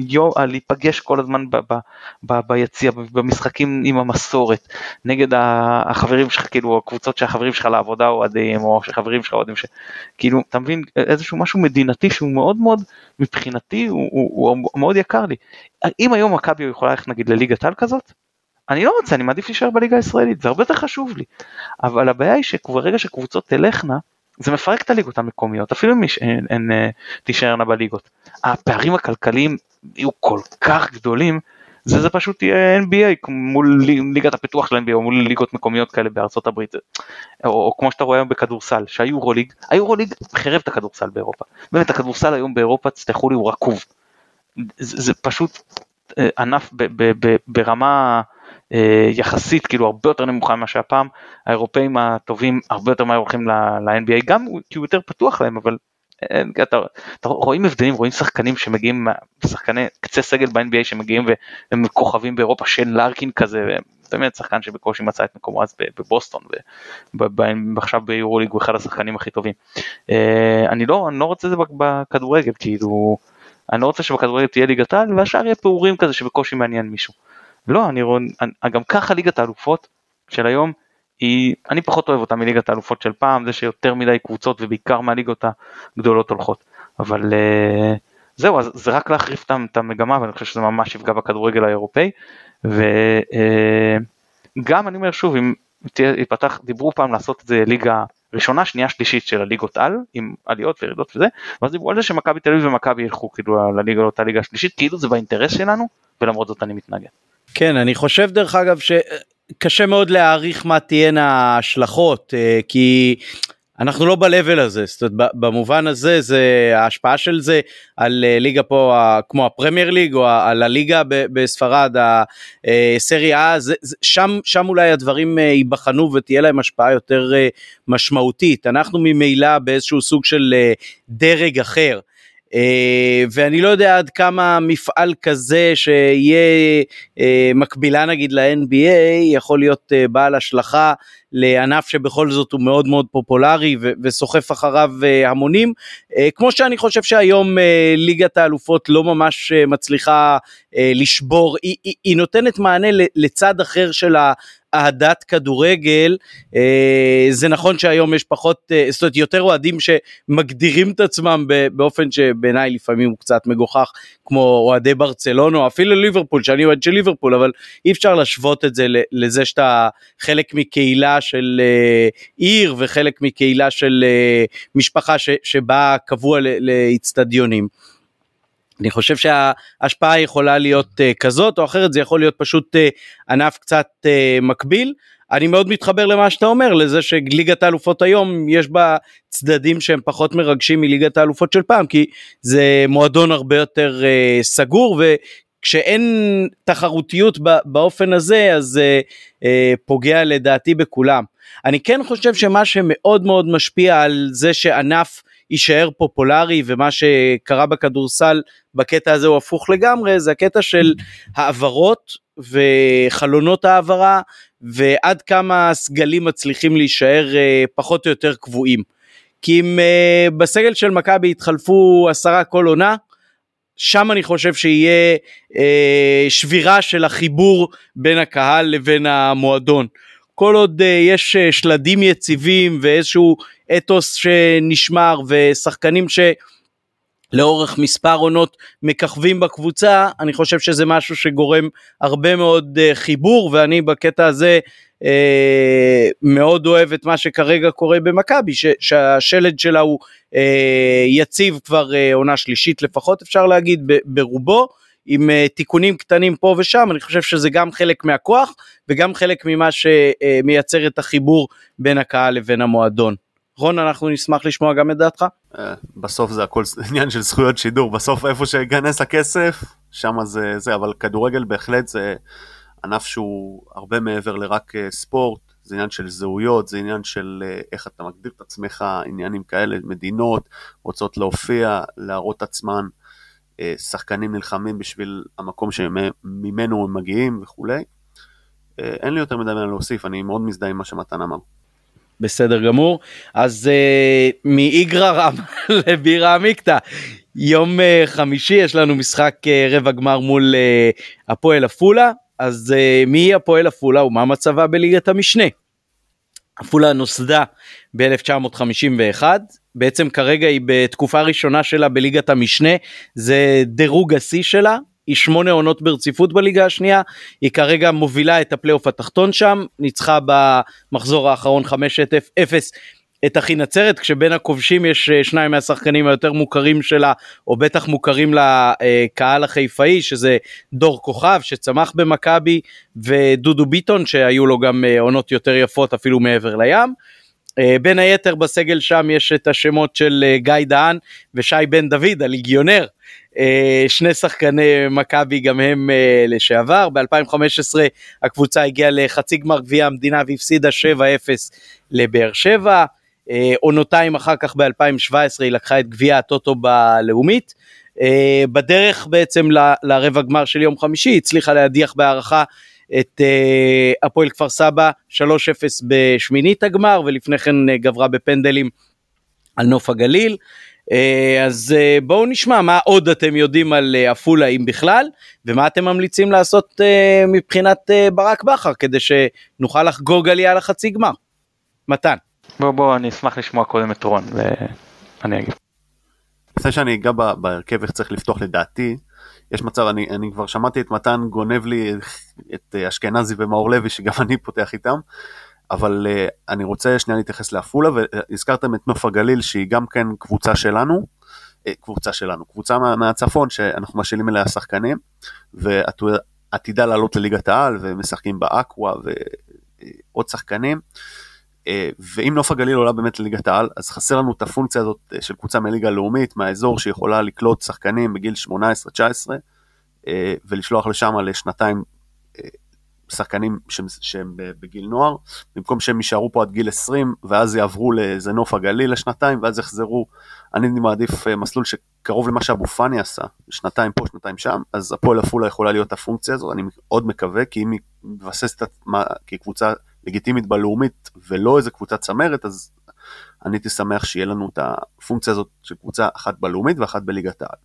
יום, להיפגש כל הזמן ב, ב, ב, ביציע, במשחקים עם המסורת, נגד החברים שלך, כאילו הקבוצות שהחברים שלך לעבודה אוהדים, או שחברים שלך אוהדים, כאילו, אתה מבין, איזשהו משהו מדינתי שהוא מאוד מאוד, מבחינתי, הוא, הוא, הוא מאוד יקר לי. אם היום מכבי יכולה ללכת נגיד לליגת על כזאת, אני לא רוצה, אני מעדיף להישאר בליגה הישראלית, זה הרבה יותר חשוב לי. אבל הבעיה היא שברגע שקבוצות תלכנה, זה מפרק את הליגות המקומיות, אפילו אם הן, אה, תישארנה בליגות. הפערים הכלכליים יהיו כל כך גדולים, זה, זה פשוט יהיה NBA מול ליגת הפיתוח של NBA או מול ליגות מקומיות כאלה בארצות הברית או, או כמו שאתה רואה היום בכדורסל שהיורוליג, היורוליג חרב את הכדורסל באירופה. באמת הכדורסל היום באירופה, תסלחו לי, הוא רקוב. זה, זה פשוט אה, ענף ב, ב, ב, ברמה אה, יחסית כאילו הרבה יותר נמוכה ממה שהפעם האירופאים הטובים הרבה יותר מהר הולכים ל-NBA גם כי הוא יותר פתוח להם אבל אין, אתה, אתה רואים הבדלים רואים שחקנים שמגיעים שחקני קצה סגל ב-NBA שמגיעים והם כוכבים באירופה של לארקין כזה באמת שחקן שבקושי מצא את מקומו אז בבוסטון ועכשיו ביורוליג הוא אחד השחקנים הכי טובים. אה, אני לא, אני לא רוצה את זה בכדורגל כאילו אני לא רוצה שבכדורגל תהיה ליגת על והשאר יהיה פעורים כזה שבקושי מעניין מישהו. לא, אני רואה, גם ככה ליגת האלופות של היום היא, אני פחות אוהב אותה מליגת האלופות של פעם, זה שיותר מדי קבוצות ובעיקר מהליגות הגדולות הולכות. אבל uh, זהו, אז זה רק להחריף את המגמה ואני חושב שזה ממש יפגע בכדורגל האירופאי. וגם uh, אני אומר שוב, אם ייפתח, דיברו פעם לעשות את זה ליגה ראשונה שנייה שלישית של הליגות על עם עליות וירידות וזה ואז דיברו על זה שמכבי תל אביב ומכבי ילכו כאילו לליגה לאותה ליגה שלישית כאילו זה באינטרס שלנו ולמרות זאת אני מתנגד. כן אני חושב דרך אגב שקשה מאוד להעריך מה תהיינה ההשלכות אה, כי אנחנו לא ב-level הזה, זאת אומרת, במובן הזה, זה ההשפעה של זה על אה, ליגה פה כמו הפרמייר ליג או על הליגה בספרד, הסריה, אה, שם, שם אולי הדברים ייבחנו ותהיה להם השפעה יותר משמעותית. אנחנו ממילא באיזשהו סוג של דרג אחר. Uh, ואני לא יודע עד כמה מפעל כזה שיהיה uh, מקבילה נגיד ל-NBA יכול להיות uh, בעל השלכה לענף שבכל זאת הוא מאוד מאוד פופולרי וסוחף אחריו המונים, כמו שאני חושב שהיום ליגת האלופות לא ממש מצליחה לשבור, היא, היא, היא נותנת מענה לצד אחר של ה... אהדת כדורגל, אה, זה נכון שהיום יש פחות, אה, זאת אומרת יותר אוהדים שמגדירים את עצמם באופן שבעיניי לפעמים הוא קצת מגוחך, כמו אוהדי ברצלונה אפילו ליברפול, שאני אוהד של ליברפול, אבל אי אפשר להשוות את זה לזה שאתה חלק מקהילה של אה, עיר וחלק מקהילה של משפחה שבאה קבוע לאיצטדיונים. אני חושב שההשפעה יכולה להיות uh, כזאת או אחרת, זה יכול להיות פשוט uh, ענף קצת uh, מקביל. אני מאוד מתחבר למה שאתה אומר, לזה שליגת האלופות היום יש בה צדדים שהם פחות מרגשים מליגת האלופות של פעם, כי זה מועדון הרבה יותר uh, סגור וכשאין תחרותיות באופן הזה אז uh, uh, פוגע לדעתי בכולם. אני כן חושב שמה שמאוד מאוד משפיע על זה שענף יישאר פופולרי ומה שקרה בכדורסל בקטע הזה הוא הפוך לגמרי זה הקטע של העברות וחלונות העברה ועד כמה הסגלים מצליחים להישאר אה, פחות או יותר קבועים. כי אם אה, בסגל של מכבי יתחלפו עשרה כל עונה שם אני חושב שיהיה אה, שבירה של החיבור בין הקהל לבין המועדון. כל עוד יש שלדים יציבים ואיזשהו אתוס שנשמר ושחקנים שלאורך מספר עונות מככבים בקבוצה, אני חושב שזה משהו שגורם הרבה מאוד uh, חיבור ואני בקטע הזה uh, מאוד אוהב את מה שכרגע קורה במכבי, שהשלד שלה הוא uh, יציב כבר uh, עונה שלישית לפחות אפשר להגיד ברובו. עם uh, תיקונים קטנים פה ושם, אני חושב שזה גם חלק מהכוח וגם חלק ממה שמייצר את החיבור בין הקהל לבין המועדון. רון אנחנו נשמח לשמוע גם את דעתך. אה, בסוף זה הכל עניין של זכויות שידור בסוף איפה שיגנס הכסף שם זה זה אבל כדורגל בהחלט זה ענף שהוא הרבה מעבר לרק אה, ספורט זה עניין של זהויות זה עניין של אה, איך אתה מגדיר את עצמך עניינים כאלה מדינות רוצות להופיע להראות עצמן שחקנים נלחמים בשביל המקום שממנו הם מגיעים וכולי. אין לי יותר מדי מה להוסיף אני מאוד מזדהה עם מה שמתן אמר. בסדר גמור. אז uh, מאיגרא רם לבירה עמיקתא, יום uh, חמישי יש לנו משחק uh, רבע גמר מול uh, הפועל עפולה, אז uh, מי הפועל עפולה ומה מצבה בליגת המשנה? עפולה נוסדה ב-1951, בעצם כרגע היא בתקופה ראשונה שלה בליגת המשנה, זה דירוג השיא שלה, היא שמונה עונות ברציפות בליגה השנייה, היא כרגע מובילה את הפלייאוף התחתון שם, ניצחה במחזור האחרון 5-0 את אחי נצרת, כשבין הכובשים יש אה, שניים מהשחקנים היותר מוכרים שלה, או בטח מוכרים לקהל החיפאי, שזה דור כוכב שצמח במכבי, ודודו ביטון שהיו לו גם אה, עונות יותר יפות אפילו מעבר לים. אה, בין היתר בסגל שם יש את השמות של גיא דהן ושי בן דוד, הליגיונר, אה, שני שחקני מכבי גם הם אה, לשעבר, ב-2015 הקבוצה הגיעה לחצי גמר גביע המדינה והפסידה 7-0 לבאר שבע, אה, עונותיים אחר כך ב-2017 היא לקחה את גביע הטוטו בלאומית, בדרך בעצם לרבע גמר של יום חמישי הצליחה להדיח בהערכה את הפועל כפר סבא 3-0 בשמינית הגמר ולפני כן גברה בפנדלים על נוף הגליל. אה, אז אה, בואו נשמע מה עוד אתם יודעים על עפולה אם בכלל, ומה אתם ממליצים לעשות מבחינת ברק בכר כדי שנוכל לחגוג עלייה לחצי גמר. מתן. בוא בוא אני אשמח לשמוע קודם את רון ואני אגיד. לפני שאני אגע בהרכב איך צריך לפתוח לדעתי, יש מצב, אני, אני כבר שמעתי את מתן גונב לי את אשכנזי ומאור לוי שגם אני פותח איתם, אבל uh, אני רוצה שנייה להתייחס לעפולה, והזכרתם את נוף הגליל שהיא גם כן קבוצה שלנו, uh, קבוצה שלנו, קבוצה מה, מהצפון שאנחנו משאילים אליה שחקנים, ועתידה לעלות לליגת העל ומשחקים באקווה ועוד שחקנים. ואם נוף הגליל עולה באמת לליגת העל, אז חסר לנו את הפונקציה הזאת של קבוצה מליגה לאומית, מהאזור שיכולה לקלוט שחקנים בגיל 18-19, ולשלוח לשם לשנתיים שחקנים שהם, שהם בגיל נוער, במקום שהם יישארו פה עד גיל 20 ואז יעברו לאיזה נוף הגליל לשנתיים ואז יחזרו, אני מעדיף אה, מסלול שקרוב למה שאבו פאני עשה, שנתיים פה, שנתיים שם, אז הפועל עפולה יכולה להיות הפונקציה הזאת, אני מאוד מקווה, כי אם היא מבססת עצמה כקבוצה לגיטימית בלאומית ולא איזה קבוצה צמרת, אז אני הייתי שמח שיהיה לנו את הפונקציה הזאת של קבוצה אחת בלאומית ואחת בליגת העל.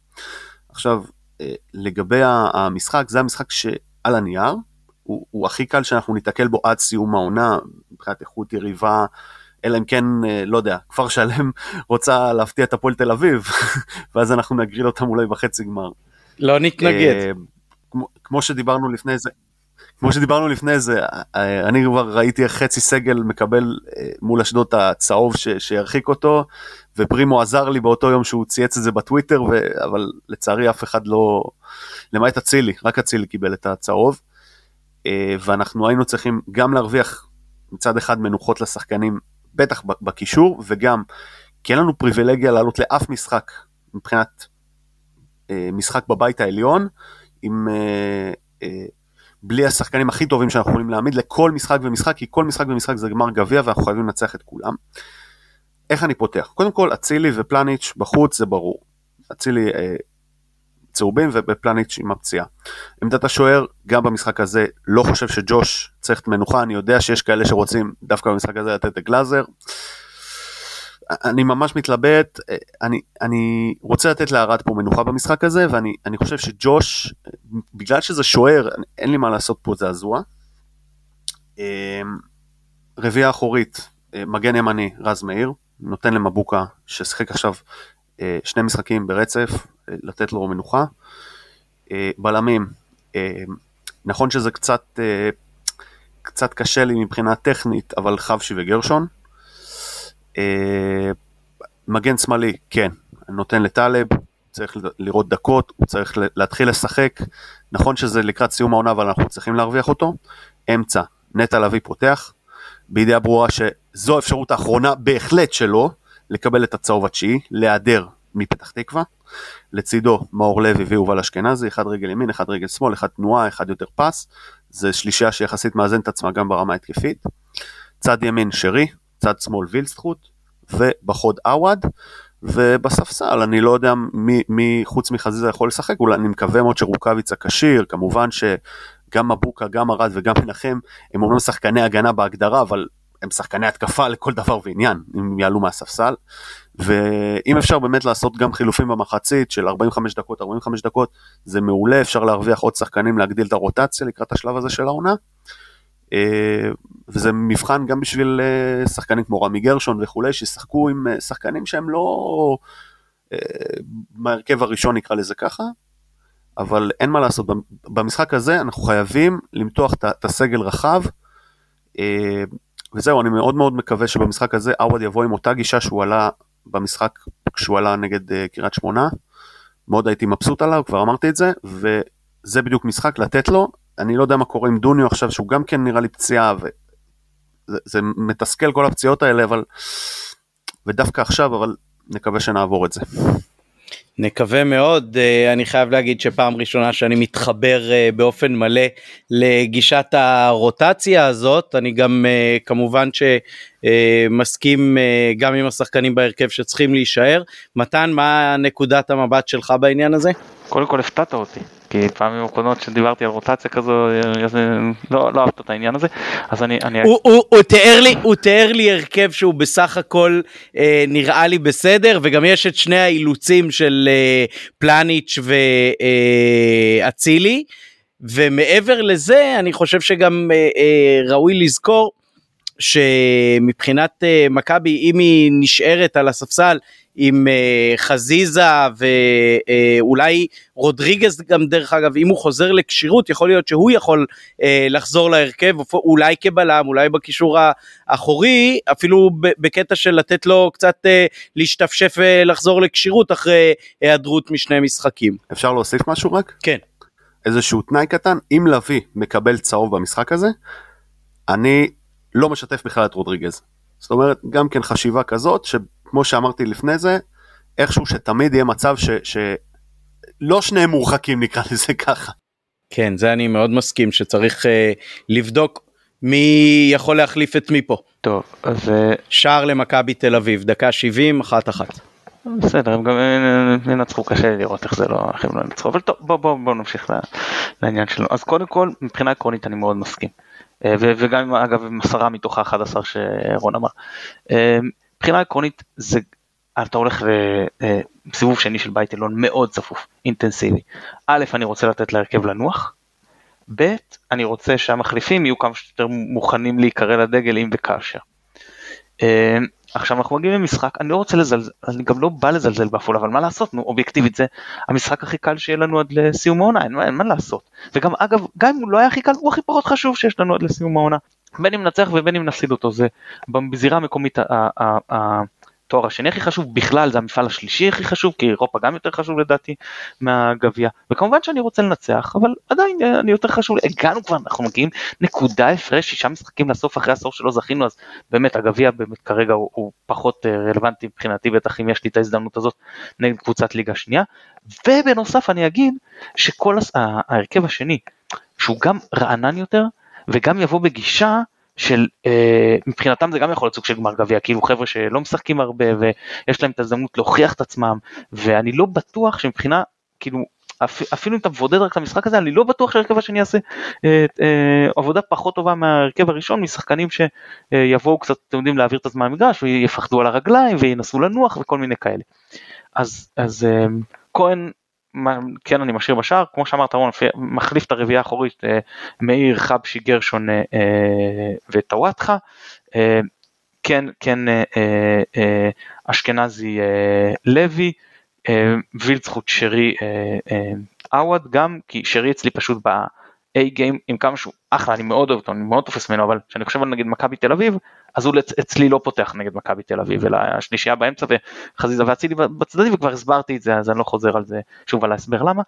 עכשיו, אה, לגבי המשחק, זה המשחק שעל הנייר, הוא, הוא הכי קל שאנחנו ניתקל בו עד סיום העונה, מבחינת איכות יריבה, אלא אם כן, אה, לא יודע, כפר שלם רוצה להפתיע את הפועל תל אביב, ואז אנחנו נגריל אותם אולי בחצי גמר. לא נתנגד. אה, כמו, כמו שדיברנו לפני זה, כמו שדיברנו לפני זה, אה, אני כבר ראיתי איך חצי סגל מקבל מול אשדוד הצהוב שירחיק אותו, ופרימו עזר לי באותו יום שהוא צייץ את זה בטוויטר, ו... אבל לצערי אף אחד לא, למעט אצילי, רק אצילי קיבל את הצהוב. אה, ואנחנו היינו צריכים גם להרוויח מצד אחד מנוחות לשחקנים, בטח בקישור, וגם כי אין לנו פריבילגיה לעלות לאף משחק מבחינת אה, משחק בבית העליון, עם, אה, בלי השחקנים הכי טובים שאנחנו יכולים להעמיד לכל משחק ומשחק, כי כל משחק ומשחק זה גמר גביע ואנחנו חייבים לנצח את כולם. איך אני פותח? קודם כל, אצילי ופלניץ' בחוץ זה ברור. אצילי צהובים ובפלניץ' עם הפציעה. עמדת השוער, גם במשחק הזה, לא חושב שג'וש צריך את מנוחה, אני יודע שיש כאלה שרוצים דווקא במשחק הזה לתת את גלאזר. אני ממש מתלבט, אני, אני רוצה לתת לארד פה מנוחה במשחק הזה, ואני חושב שג'וש, בגלל שזה שוער, אין לי מה לעשות פה זעזוע. אמ, רביעייה אחורית, מגן ימני, רז מאיר, נותן למבוקה, ששיחק עכשיו אה, שני משחקים ברצף, אה, לתת לו מנוחה. אה, בלמים, נכון שזה קצת, קצת קשה לי מבחינה טכנית, אבל חבשי וגרשון. מגן שמאלי, כן, נותן לטלב, צריך לראות דקות, הוא צריך להתחיל לשחק. נכון שזה לקראת סיום העונה, אבל אנחנו צריכים להרוויח אותו. אמצע, נטע לביא פותח, בידיעה ברורה שזו האפשרות האחרונה בהחלט שלו, לקבל את הצהוב התשיעי, להיעדר מפתח תקווה. לצידו מאור לוי ויובל אשכנזי, אחד רגל ימין, אחד רגל שמאל, אחד תנועה, אחד יותר פס. זה שלישייה שיחסית מאזן את עצמה גם ברמה התקפית. צד ימין שרי, צד שמאל וילסטרוט, ובחוד עווד. ובספסל אני לא יודע מי, מי חוץ מחזיזה יכול לשחק, אולי אני מקווה מאוד שרוקאביצה כשיר, כמובן שגם מבוקה, גם ארד וגם מנחם הם אומנם שחקני הגנה בהגדרה, אבל הם שחקני התקפה לכל דבר ועניין, אם יעלו מהספסל. ואם אפשר באמת לעשות גם חילופים במחצית של 45 דקות, 45 דקות, זה מעולה, אפשר להרוויח עוד שחקנים, להגדיל את הרוטציה לקראת השלב הזה של העונה. אה, וזה מבחן גם בשביל אה, שחקנים כמו רמי גרשון וכולי, שישחקו עם אה, שחקנים שהם לא מהרכב הראשון נקרא לזה ככה, אבל אין מה לעשות, במשחק הזה אנחנו חייבים למתוח את הסגל רחב. וזהו, אני מאוד מאוד מקווה שבמשחק הזה עווד יבוא עם אותה גישה שהוא עלה במשחק כשהוא עלה נגד קריית שמונה. מאוד הייתי מבסוט עליו, כבר אמרתי את זה, וזה בדיוק משחק לתת לו. אני לא יודע מה קורה עם דוניו עכשיו, שהוא גם כן נראה לי פציעה, וזה מתסכל כל הפציעות האלה, אבל... ודווקא עכשיו, אבל נקווה שנעבור את זה. נקווה מאוד, אה, אני חייב להגיד שפעם ראשונה שאני מתחבר אה, באופן מלא לגישת הרוטציה הזאת, אני גם אה, כמובן שמסכים גם עם השחקנים בהרכב שצריכים להישאר. מתן, מה נקודת המבט שלך בעניין הזה? קודם כל הפתעת אותי, כי פעמים האחרונות שדיברתי על רוטציה כזו, לא, לא אהבת את העניין הזה, אז אני... אני... הוא, הוא, הוא, תיאר לי, הוא תיאר לי הרכב שהוא בסך הכל אה, נראה לי בסדר, וגם יש את שני האילוצים של אה, פלניץ' ואצילי, אה, ומעבר לזה, אני חושב שגם אה, אה, ראוי לזכור, שמבחינת uh, מכבי אם היא נשארת על הספסל עם אה, חזיזה ואולי רודריגז גם דרך אגב אם הוא חוזר לכשירות יכול להיות שהוא יכול אה, לחזור להרכב אולי כבלם אולי בקישור האחורי אפילו בקטע של לתת לו קצת אה, להשתפשף ולחזור לכשירות אחרי היעדרות משני משחקים. אפשר להוסיף משהו רק? כן. איזשהו תנאי קטן אם לביא מקבל צהוב במשחק הזה אני לא משתף בכלל את רודריגז. זאת אומרת גם כן חשיבה כזאת שכמו שאמרתי לפני זה איכשהו שתמיד יהיה מצב ש... ש... לא שניהם מורחקים נקרא לזה ככה. כן זה אני מאוד מסכים שצריך uh, לבדוק מי יכול להחליף את מי פה. טוב אז uh... שער למכבי תל אביב דקה 70 אחת אחת. בסדר הם גם אה, ינצחו קשה לי לראות איך זה לא איך הם לא ינצחו אבל טוב בוא בוא בוא נמשיך לעניין שלנו אז קודם כל מבחינה עקרונית אני מאוד מסכים וגם אגב עם עשרה מתוך ה-11 שרון אמר. מבחינה עקרונית זה אתה הולך לסיבוב שני של בית עליון מאוד צפוף, אינטנסיבי. א', אני רוצה לתת להרכב לנוח, ב', אני רוצה שהמחליפים יהיו כמה שיותר מוכנים להיקרא לדגל אם וכאשר. אה, עכשיו אנחנו מגיעים למשחק, אני לא רוצה לזלזל, אני גם לא בא לזלזל בעפולה, אבל מה לעשות, נו, אובייקטיבית זה המשחק הכי קל שיהיה לנו עד לסיום העונה, אין, אין מה לעשות. וגם אגב, גם אם הוא לא היה הכי קל, הוא הכי פחות חשוב שיש לנו עד לסיום העונה. בין אם נצח ובין אם נפסיד אותו, זה בזירה המקומית התואר השני הכי חשוב, בכלל זה המפעל השלישי הכי חשוב, כי אירופה גם יותר חשוב לדעתי מהגביע, וכמובן שאני רוצה לנצח, אבל עדיין אה, אני יותר חשוב, הגענו כבר, אנחנו מגיעים נקודה הפרש, שישה משחקים לסוף אחרי עשור שלא זכינו, אז באמת הגביע באמת כרגע הוא, הוא פחות אה, רלוונטי מבחינתי, בטח אם יש לי את ההזדמנות הזאת נגד קבוצת ליגה שנייה, ובנוסף אני אגיד שכל ההרכב השני, שהוא גם רענן יותר, וגם יבוא בגישה של אה, מבחינתם זה גם יכול להיות סוג של גמר גביע כאילו חבר'ה שלא משחקים הרבה ויש להם את ההזדמנות להוכיח את עצמם ואני לא בטוח שמבחינה כאילו אפילו אם אתה מבודד רק את המשחק הזה אני לא בטוח שהרכב השני יעשה אה, אה, עבודה פחות טובה מהרכב הראשון משחקנים שיבואו קצת אתם יודעים להעביר את הזמן במגרש ויפחדו על הרגליים וינסו לנוח וכל מיני כאלה. אז אז אה, כהן כן אני משאיר בשער, כמו שאמרת רון, מחליף את הרביעייה האחורית אה, מאיר, חבשי, גרשון אה, אה, וטוואטחה. כן, כן, אשכנזי לוי, וילצחוט שרי עווד גם, כי שרי אצלי פשוט ב-A גיים עם כמה שהוא אחלה, אני מאוד אוהב אותו, אני מאוד תופס ממנו, אבל כשאני חושב על נגיד מכבי תל אביב, אז הוא אצלי לא פותח נגד מכבי תל אביב, אלא השלישייה באמצע וחזיזה ואצילי בצדדים, וכבר הסברתי את זה, אז אני לא חוזר על זה שוב על ההסבר למה.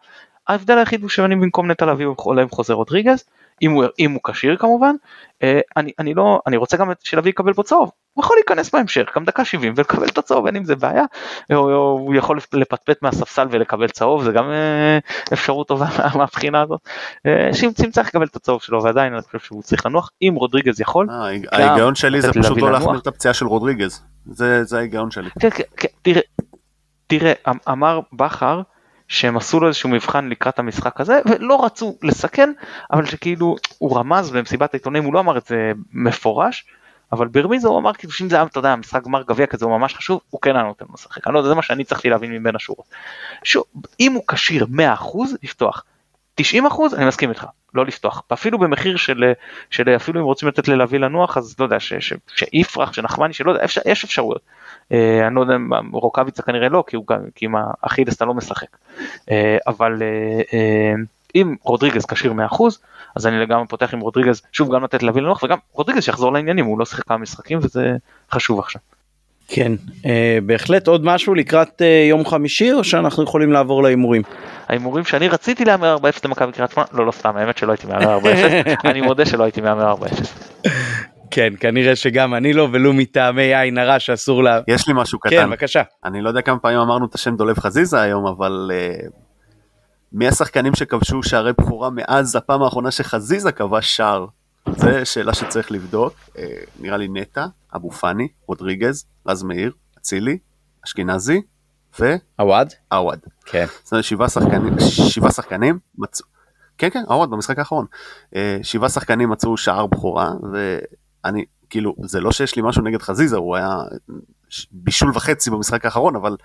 ההבדל היחיד הוא שאני במקום נטע לביא עולה עם חוזר רודריגז, אם הוא, אם הוא כשיר כמובן, אה, אני, אני לא, אני רוצה גם שלביא יקבל פה צהוב, הוא יכול להיכנס בהמשך, גם דקה 70 ולקבל את הצהוב, אין עם זה בעיה, או, או, הוא יכול לפטפט מהספסל ולקבל צהוב, זה גם אה, אפשרות טובה מהבחינה הזאת, אה, שאם צריך לקבל את הצהוב שלו ועדיין אני חושב שהוא צריך לנוח, אם רודריגז יכול. ההיגיון שלי זה פשוט לא להחמיר את הפציעה של רודריגז, זה ההיגיון שלי. כן, כן, כן, תראה, תראה, אמ, אמר בכר, שהם עשו לו איזשהו מבחן לקראת המשחק הזה ולא רצו לסכן אבל שכאילו הוא רמז במסיבת העיתונאים הוא לא אמר את זה מפורש אבל ברמיזה הוא אמר כאילו שאם זה היה אתה יודע משחק גמר גביע כזה הוא ממש חשוב הוא כן היה נותן לו לשחק אני לא יודע זה מה שאני צריכתי להבין מבין השורות. שוב אם הוא כשיר 100% לפתוח 90 אחוז אני מסכים איתך לא לפתוח אפילו במחיר של, של אפילו אם רוצים לתת ללוי לנוח אז לא יודע שיפרח שנחמני שלא יודע אפשר, יש אפשרויות. אה, אני לא יודע רוקאביצה כנראה לא כי הוא גם כי עם האכילס אתה לא משחק אה, אבל אה, אה, אם רודריגז כשיר 100 אחוז אז אני לגמרי פותח עם רודריגז שוב גם לתת לוי לנוח וגם רודריגז שיחזור לעניינים הוא לא שיחק כמה משחקים וזה חשוב עכשיו. כן, אה, בהחלט עוד משהו לקראת אה, יום חמישי או שאנחנו יכולים לעבור להימורים? ההימורים שאני רציתי להמר 4-0 למכבי קריית שמונה, לא לא סתם האמת שלא הייתי מהמר 4-0, אני מודה שלא הייתי מהמר 4-0. כן כנראה שגם אני לא ולו מטעמי עין הרע שאסור לה... יש לי משהו כן, קטן. כן בבקשה. אני לא יודע כמה פעמים אמרנו את השם דולב חזיזה היום אבל uh, מי השחקנים שכבשו שערי בכורה מאז הפעם האחרונה שחזיזה כבש שער זו שאלה שצריך לבדוק, אה, נראה לי נטע, אבו פאני, רודריגז, רז מאיר, אצילי, אשכנזי ו... עווד? עווד. כן. זאת אומרת שבעה שחקנים, שבעה שחקנים מצאו, כן כן, עווד במשחק האחרון. אה, שבעה שחקנים מצאו שער בכורה ואני, כאילו, זה לא שיש לי משהו נגד חזיזה, הוא היה בישול וחצי במשחק האחרון, אבל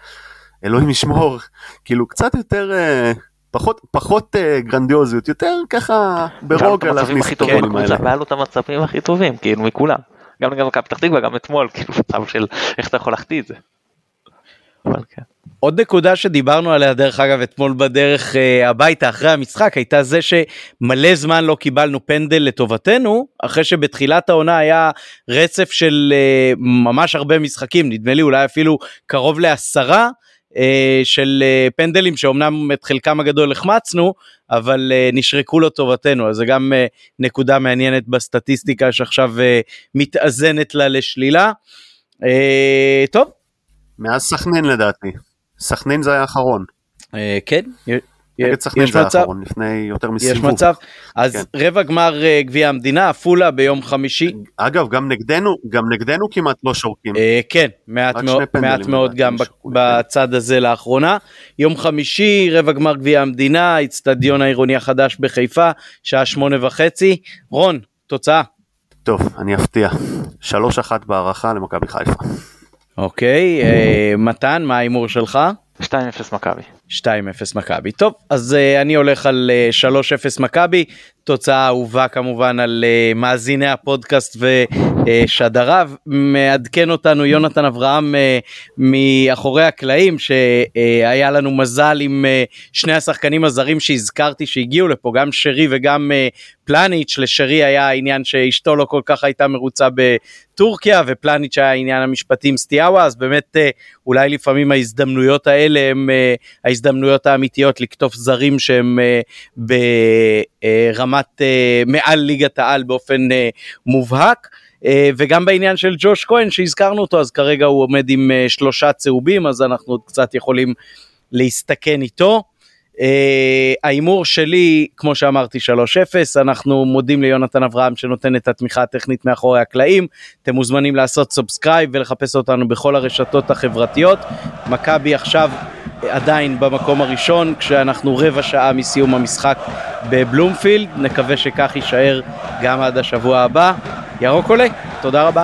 אלוהים ישמור, כאילו קצת יותר... אה, פחות פחות uh, גרנדיוזיות יותר ככה ברוגע להכניס את הגולים האלה. והיה לו את המצבים הכי טובים כאילו מכולם. גם נגד מכבי פתח תקווה גם אתמול כאילו מצב של איך אתה יכול להחטיא את זה. אבל כן. עוד נקודה שדיברנו עליה דרך אגב אתמול בדרך uh, הביתה אחרי המשחק הייתה זה שמלא זמן לא קיבלנו פנדל לטובתנו אחרי שבתחילת העונה היה רצף של uh, ממש הרבה משחקים נדמה לי אולי אפילו קרוב לעשרה uh, של uh, פנדלים שאומנם את חלקם הגדול החמצנו אבל uh, נשרקו לטובתנו אז זה גם uh, נקודה מעניינת בסטטיסטיקה שעכשיו uh, מתאזנת לה לשלילה. Uh, טוב. מאז סכנין לדעתי. סכנין זה היה האחרון. אה, כן. נגד סכנין זה היה האחרון, לפני יותר מסיבוב. יש מצב. אז כן. רבע גמר אה, גביע המדינה, עפולה ביום חמישי. אגב, גם נגדנו, גם נגדנו כמעט לא שורקים. אה, כן, מעט מאוד, מעט מאוד גם בצד הזה לאחרונה. יום חמישי, רבע גמר גביע המדינה, אצטדיון העירוני החדש בחיפה, שעה שמונה וחצי. רון, תוצאה. טוב, אני אפתיע. שלוש אחת בהערכה למכבי חיפה. אוקיי, אה, מתן, מה ההימור שלך? 2-0 מכבי. 2-0 מכבי. טוב, אז uh, אני הולך על uh, אה, 3-0 מכבי, תוצאה אהובה כמובן על uh, מאזיני הפודקאסט ושדריו. מעדכן אותנו יונתן אברהם uh, מאחורי הקלעים שהיה uh, לנו מזל עם uh, שני השחקנים הזרים שהזכרתי שהגיעו לפה, גם שרי וגם uh, פלניץ'. לשרי היה העניין שאשתו לא כל כך הייתה מרוצה בטורקיה ופלניץ' היה העניין המשפטי עם סטיאבה, אז באמת uh, אולי לפעמים ההזדמנויות האלה הם uh, ההזדמנויות האמיתיות לקטוף זרים שהם uh, ברמת uh, מעל ליגת העל באופן uh, מובהק. וגם בעניין של ג'וש כהן שהזכרנו אותו אז כרגע הוא עומד עם שלושה צהובים אז אנחנו עוד קצת יכולים להסתכן איתו. ההימור שלי כמו שאמרתי 3-0 אנחנו מודים ליונתן אברהם שנותן את התמיכה הטכנית מאחורי הקלעים אתם מוזמנים לעשות subscribe ולחפש אותנו בכל הרשתות החברתיות מכבי עכשיו עדיין במקום הראשון כשאנחנו רבע שעה מסיום המשחק בבלומפילד, נקווה שכך יישאר גם עד השבוע הבא. ירוק עולה, תודה רבה.